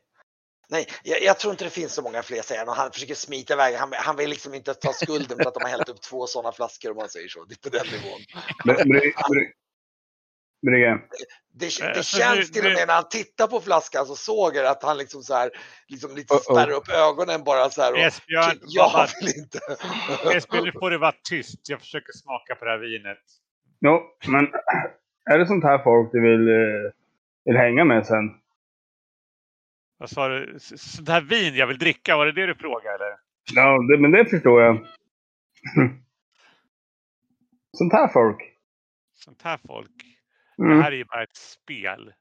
nej, jag, jag tror inte det finns så många fler säger han han försöker smita iväg. Han, han vill liksom inte ta skulden för att de har hällt upp två sådana flaskor om man säger så. Det är på den nivån. Bry- bry- bry- Brygge. Det, Eh, det så känns till och med när han tittar på flaskan så såg jag att han liksom så här, liksom lite spärrar upp ögonen bara så här. Och, Esbjörn, jag bara- vill inte. Esbjörn, nu får du vara tyst. Jag försöker smaka på det här vinet. Jo, men är det sånt här folk du vill, eh, vill hänga med sen? Vad sa du? Sånt här vin jag vill dricka, var det det du frågade eller? Ja, det, men det förstår jag. sånt här folk. Sånt här folk. Mm. Det här är ju bara ett spel.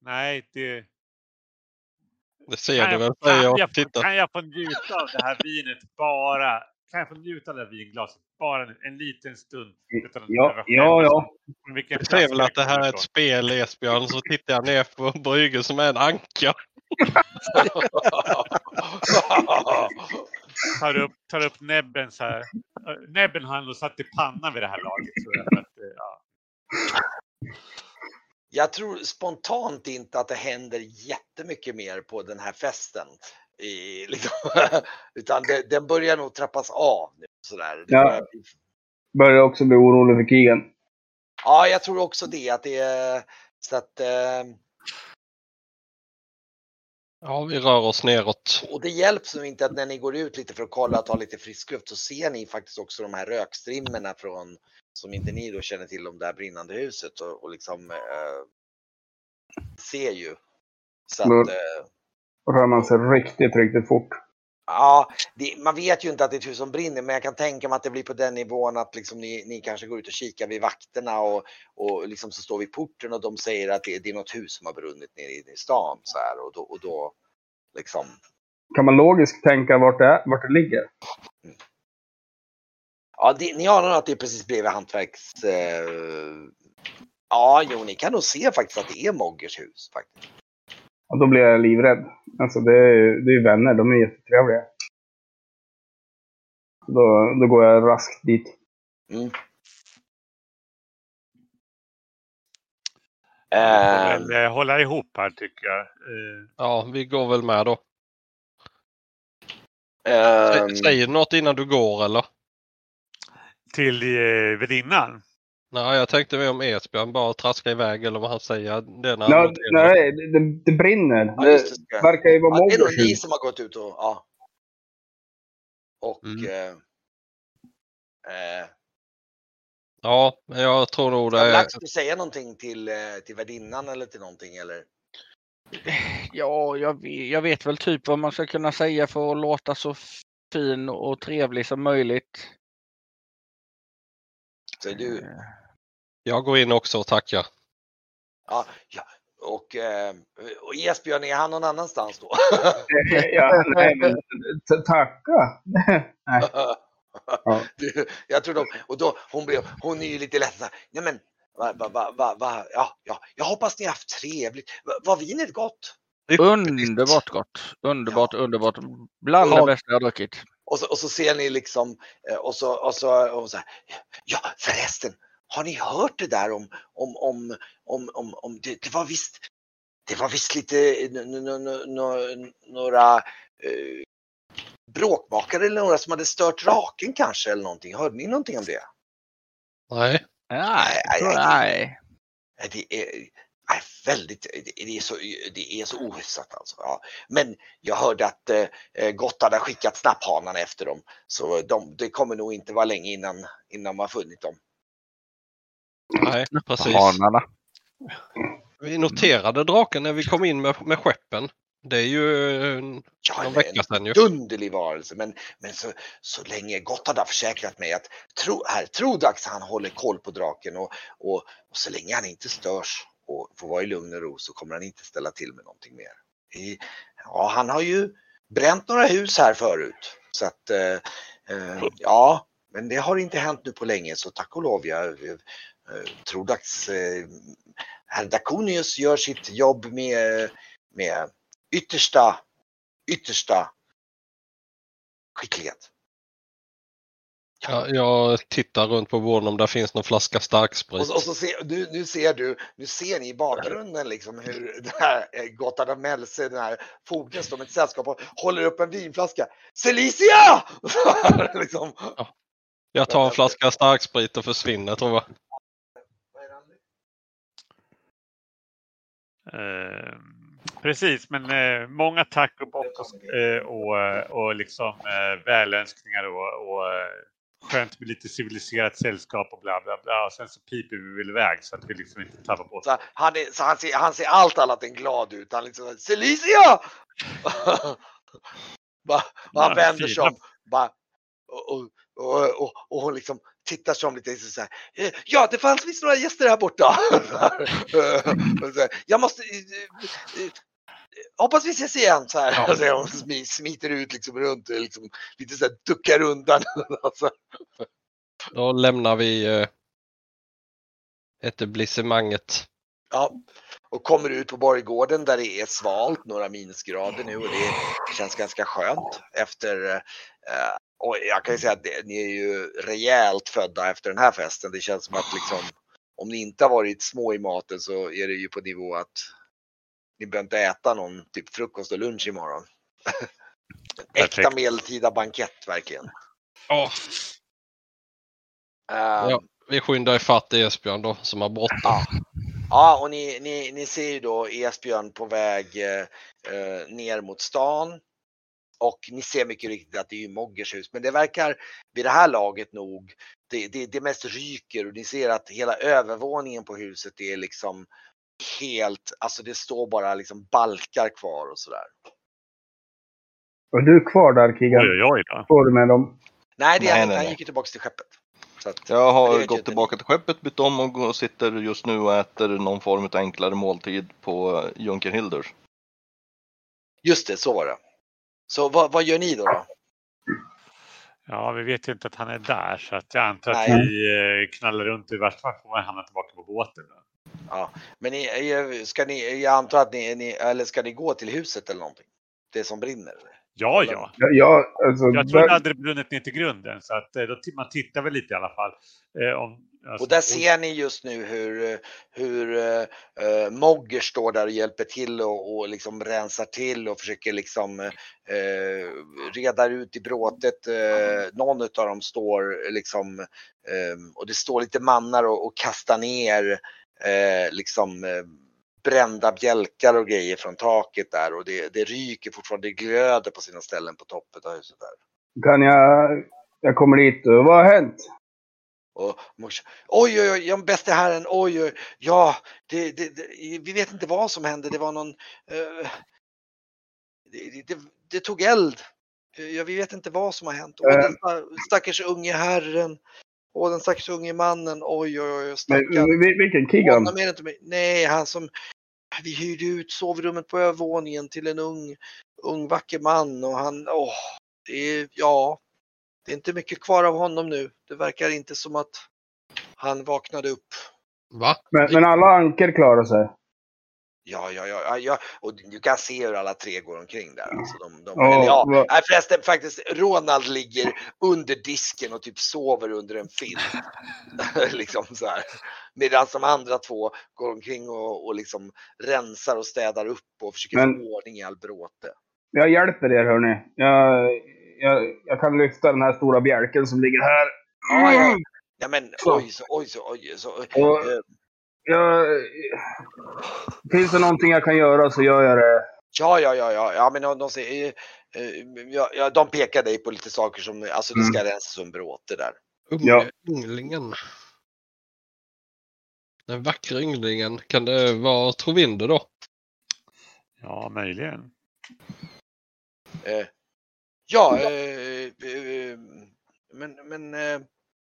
Nej, det... Det ser du väl? jag, jag. jag, Titta. kan jag få njuta av det här vinet bara? Kan jag få njuta av det här vinglaset bara en, en liten stund? Utan Ja, ja, ja. vilken Du ser väl att det här är ett spel Esbjörn. Så tittar jag ner på Brygge som är en anka. tar upp, tar upp näbben så här. Eh, Näbben har nog satt i pannan vid det här laget. Tror jag, att, eh, ja. Jag tror spontant inte att det händer jättemycket mer på den här festen. I, liksom, utan det, den börjar nog trappas av. Nu, sådär. Det Ja. börjar bli Börjar också bli orolig för Keegan. Ja, jag tror också det. Att det är, så att, eh, Ja, vi rör oss neråt. och det hjälps nog inte att när ni går ut lite för att kolla och ta lite frisk luft så ser ni faktiskt också de här rökstrimmorna från som inte ni då känner till om det här brinnande huset och, och liksom eh, ser ju. Så att, eh, Rör man sig riktigt, riktigt fort. ja, det, man vet ju inte att det är ett hus som brinner men jag kan tänka mig att det blir på den nivån att liksom ni, ni kanske går ut och kikar vid vakterna och, och liksom så står vi i porten och de säger att det, det är något hus som har brunnit nere i, i stan så här och då, och då liksom Kan man logiskt tänka vart det, är, vart det ligger? Ja, det, ni anar att det är precis bredvid hantverks... Eh, ja, jo, ni kan nog se faktiskt att det är Moggers hus. Faktiskt. Och då blir jag livrädd. Alltså det är ju det är ju vänner, de är jättetrevliga. Då, då går jag raskt dit. Mm. Eh, hålla ihop här tycker jag. Eh, Ja, vi går väl med då. Sä- Säger du något innan du går eller? Till eh, värdinnan. Nej, jag tänkte mer om Esbjörn bara traska iväg eller vad han säger. Noterar. nej, det, det, det brinner. ja, Det det. verkar ju vara Ja, det är nog ni som har gått ut och... Ja. Och... Mm. Eh, eh, Ja, men jag tror nog det. Lax du säga någonting till, eh, till värdinnan eller till någonting eller? Ja, jag, jag vet väl typ vad man ska kunna säga för att låta så fin och trevlig som möjligt. Så du, Eh, Jag går in också och tackar. ja, ja. Och, eh, och Esbjörn, är han någon annanstans då? ja, nej, men tacka. nej. Ja. Du, jag tror de, och då, hon, blev, hon är ju lite ledsen. Nej men, va, va, va, va, ja, ja, jag hoppas ni har haft trevligt. Va- Var vinet gott? Underbart gott. Underbart, underbart. Bland Ja. det bästa jag har druckit. Och så, och så ser ni liksom, eh, och så, och så, och så här, ja förresten, har ni hört det där om, om, om, om, om, om det, det var visst, det var visst lite, några eh, bråkmakare eller några som hade stört raken kanske eller någonting. Hörde ni någonting om det? Nej. Nej, Nej, Det är väldigt, det är så, det är så ohyfsat alltså. Ja. Men jag hörde att eh, Gotthard har skickat snapphanarna efter dem. Så de, det kommer nog inte vara länge innan, innan man har funnit dem. Nej, precis. Hanarna. Vi noterade draken när vi kom in med, med skeppen. Det är ju eh, Ja, någon en- vecka sedan ju. en dunderlig varelse. Men, men så, så länge Gotthard har försäkrat mig att tro, herr Trodax han håller koll på draken och, och, och så länge han inte störs och får vara i lugn och ro så kommer han inte ställa till med någonting mer. I, ja, han har ju bränt några hus här förut. Så att, eh, eh ja, men det har inte hänt nu på länge så tack och lov. Jag, eh, eh, tror dags. eh, herr Daconius gör sitt jobb med, med yttersta, yttersta skicklighet. Ja, jag tittar runt på borden om det finns någon flaska Och, starksprit. så- och så ser, nu, nu ser du, nu ser ni i bakgrunden liksom hur det här eh, Gotthard av Melse, den här fogden står med ett sällskap och håller upp en vinflaska. Celicia! liksom. Jag tar en flaska starksprit och försvinner tror jag. Eh, precis, men eh, många tack och bock och, eh, och, och liksom eh, välönskningar och, och skönt med lite civiliserat sällskap och bla bla bla. Och sen så piper vi väl iväg så att vi liksom inte tappar på oss. Så han, är, så han, ser, han ser allt annat än glad ut. Han liksom Celicia! Bara- och han Ja, vänder sig om. Bara, och, och, och, och, och hon liksom tittar sig om lite så här. "Eh, Ja, det fanns visst några gäster här borta. Jag måste... Hoppas vi ses igen så här. Ja. Så hon smi- smiter ut liksom runt liksom, lite så här duckar undan. Alltså. Då lämnar vi eh, etablissemanget. Ja, och kommer ut på borggården där det är svalt, några minusgrader nu och det känns ganska skönt efter eh, och jag kan ju säga att det, ni är ju rejält födda efter den här festen. Det känns som att liksom om ni inte har varit små i maten så är det ju på nivå att ni behöver inte äta någon typ frukost och lunch imorgon. Äkta medeltida bankett verkligen. Ja. Ehm, Ja. Vi skyndar ifatt Esbjörn då som har bråttom. Ja. Ja, och ni, ni, ni ser ju då Esbjörn på väg eh, eh, ner mot stan. Och ni ser mycket riktigt att det är ju Moggers hus. Men det verkar vid det här laget nog, det, det, det mest ryker och ni ser att hela övervåningen på huset är liksom helt, alltså det står bara liksom balkar kvar och sådär. Och du är kvar där Kigan? Oj, oj, oj. Står du med dem? Nej, det är Nej, han nej, inte. Han gick ju tillbaks till skeppet. Så att, Jag har gått tillbaka till skeppet, bytt om och sitter just nu och äter någon form av enklare måltid på Junkerhildur. Just det, så var det. Så vad, vad gör ni då? då? Ja, vi vet ju inte att han är där så att jag antar att Nej. vi eh, knallar runt i värsta fall får han tillbaka på båten. Då. Ja. Men ni, eh, ska ni, jag antar att ni, ni, eller ska ni gå till huset eller någonting? Det som brinner? Ja, ja. Ja, ja, alltså, Jag tror det hade brunnit ner till grunden så att eh, då, man tittar väl lite i alla fall. Eh, om, alltså, Och där ser ni just nu hur, hur uh, Mogger står där och hjälper till och, och liksom rensar till och försöker liksom uh, reda ut i bråtet. Uh, någon av dem står liksom eh, och det står lite mannar och, och kastar ner eh, liksom eh, brända bjälkar och grejer från taket där och det, det ryker fortfarande, det glöder på sina ställen på toppen av huset där. Kan jag... Jag kommer dit och vad har hänt? Och morsan, oj, oj, oj, ja, bäste herren, oj, oj, ja, det, det, det, vi vet inte vad som hände, det var någon, eh, det, det, tog eld. Eh, Ja, vi vet inte vad som har hänt. Åh, Eh. den sta- stackars unge herren. Åh, den stackars unge mannen. Oj, oj, oj, Men, stackarn. vil- vilken med. Nej, han som vi hyrde ut sovrummet på övervåningen till en ung, ung vacker man och han, åh, det är, ja, det är inte mycket kvar av honom nu. Det verkar inte som att han vaknade upp. Va? Men, men alla anker klarar sig. Ja, ja, ja, ja, ja, och du kan se hur alla tre går omkring där. Alltså de, de, eller ja, vad- nej, förresten faktiskt, Ronald ligger under disken och typ sover under en filt. liksom så här. Medan de andra två går omkring och, och liksom rensar och städar upp och försöker Men- få ordning i all bråte. Jag hjälper er hörni. Jag, jag, jag kan lyfta den här stora bjälken som ligger här. Ja, ja. Ja men oj så, oj så, oj så. Och Eh, jag, finns det någonting jag kan göra så gör jag det. Ja, ja, ja, ja, ja men de, de, säger, eh, eh, ja, de pekar dig på lite saker som, alltså det ska rensas som bråte där. Ja. ynglingen. Den vackra ynglingen. Kan det vara Trovinde då? Ja, möjligen. Eh, ja, eh, eh, men, men eh,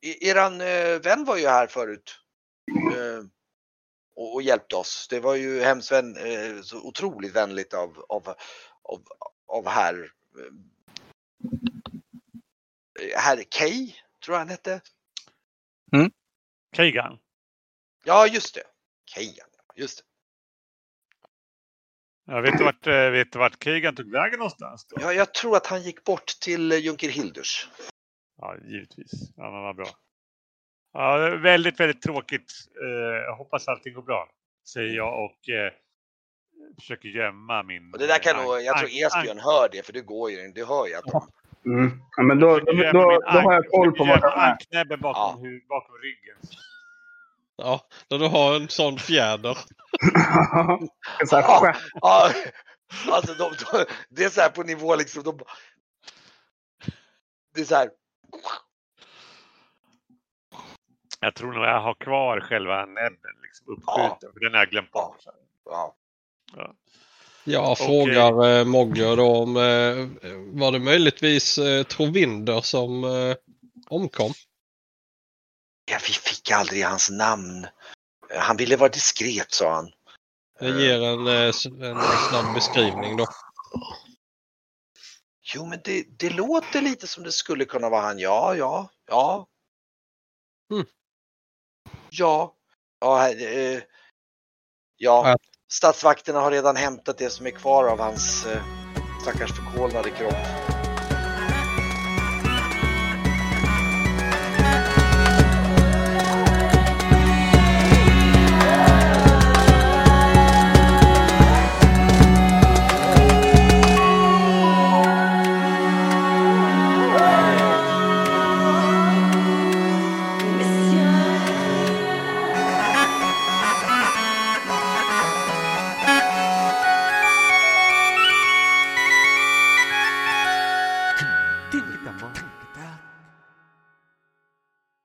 e- eran eh, vän var ju här förut. Och, och hjälpte oss. Det var ju hemskt vän, eh, så otroligt vänligt av, av, av, av herr eh, Herr Kay, tror jag han hette. Kagan. Ja, just det. Kayan, just det. Jag vet du vart, eh, vet du vart Kagan tog vägen någonstans då? Ja, jag tror att han gick bort till Junker Hilders. Ja, givetvis. Ja, men vad bra. Ja, det är väldigt, väldigt tråkigt. Eh, jag hoppas allting går bra, säger jag och eh, försöker gömma min... Och det där kan eh, nog, jag tror Esbjörn hör det, för du går ju, du hör ju att de Mm. Ja, men då, då, då, då har jag koll på gömma han är. anknäbben bakom, hu- bakom ryggen. Ja, när du har en sån fjäder. Så här, Ja. skär- Ja, alltså de, de, det är så här på nivå liksom. De, det är så här. Jag tror nog jag har kvar själva näbben liksom uppskjuten, för den har jag glömt bort. Ja. Ja. Jag frågar eh, Mogge då om eh, var det möjligtvis eh, Trovinder som eh, omkom? ja, vi fick aldrig hans namn. Han ville vara diskret sa han. Jag ger en, eh, en snabb beskrivning då. Jo, men det, det låter lite som det skulle kunna vara han. Ja, ja, ja. Mm. Ja. Ja, eh, ja. Ja. Statsvakterna har redan hämtat det som är kvar av hans eh, stackars förkolnade kropp.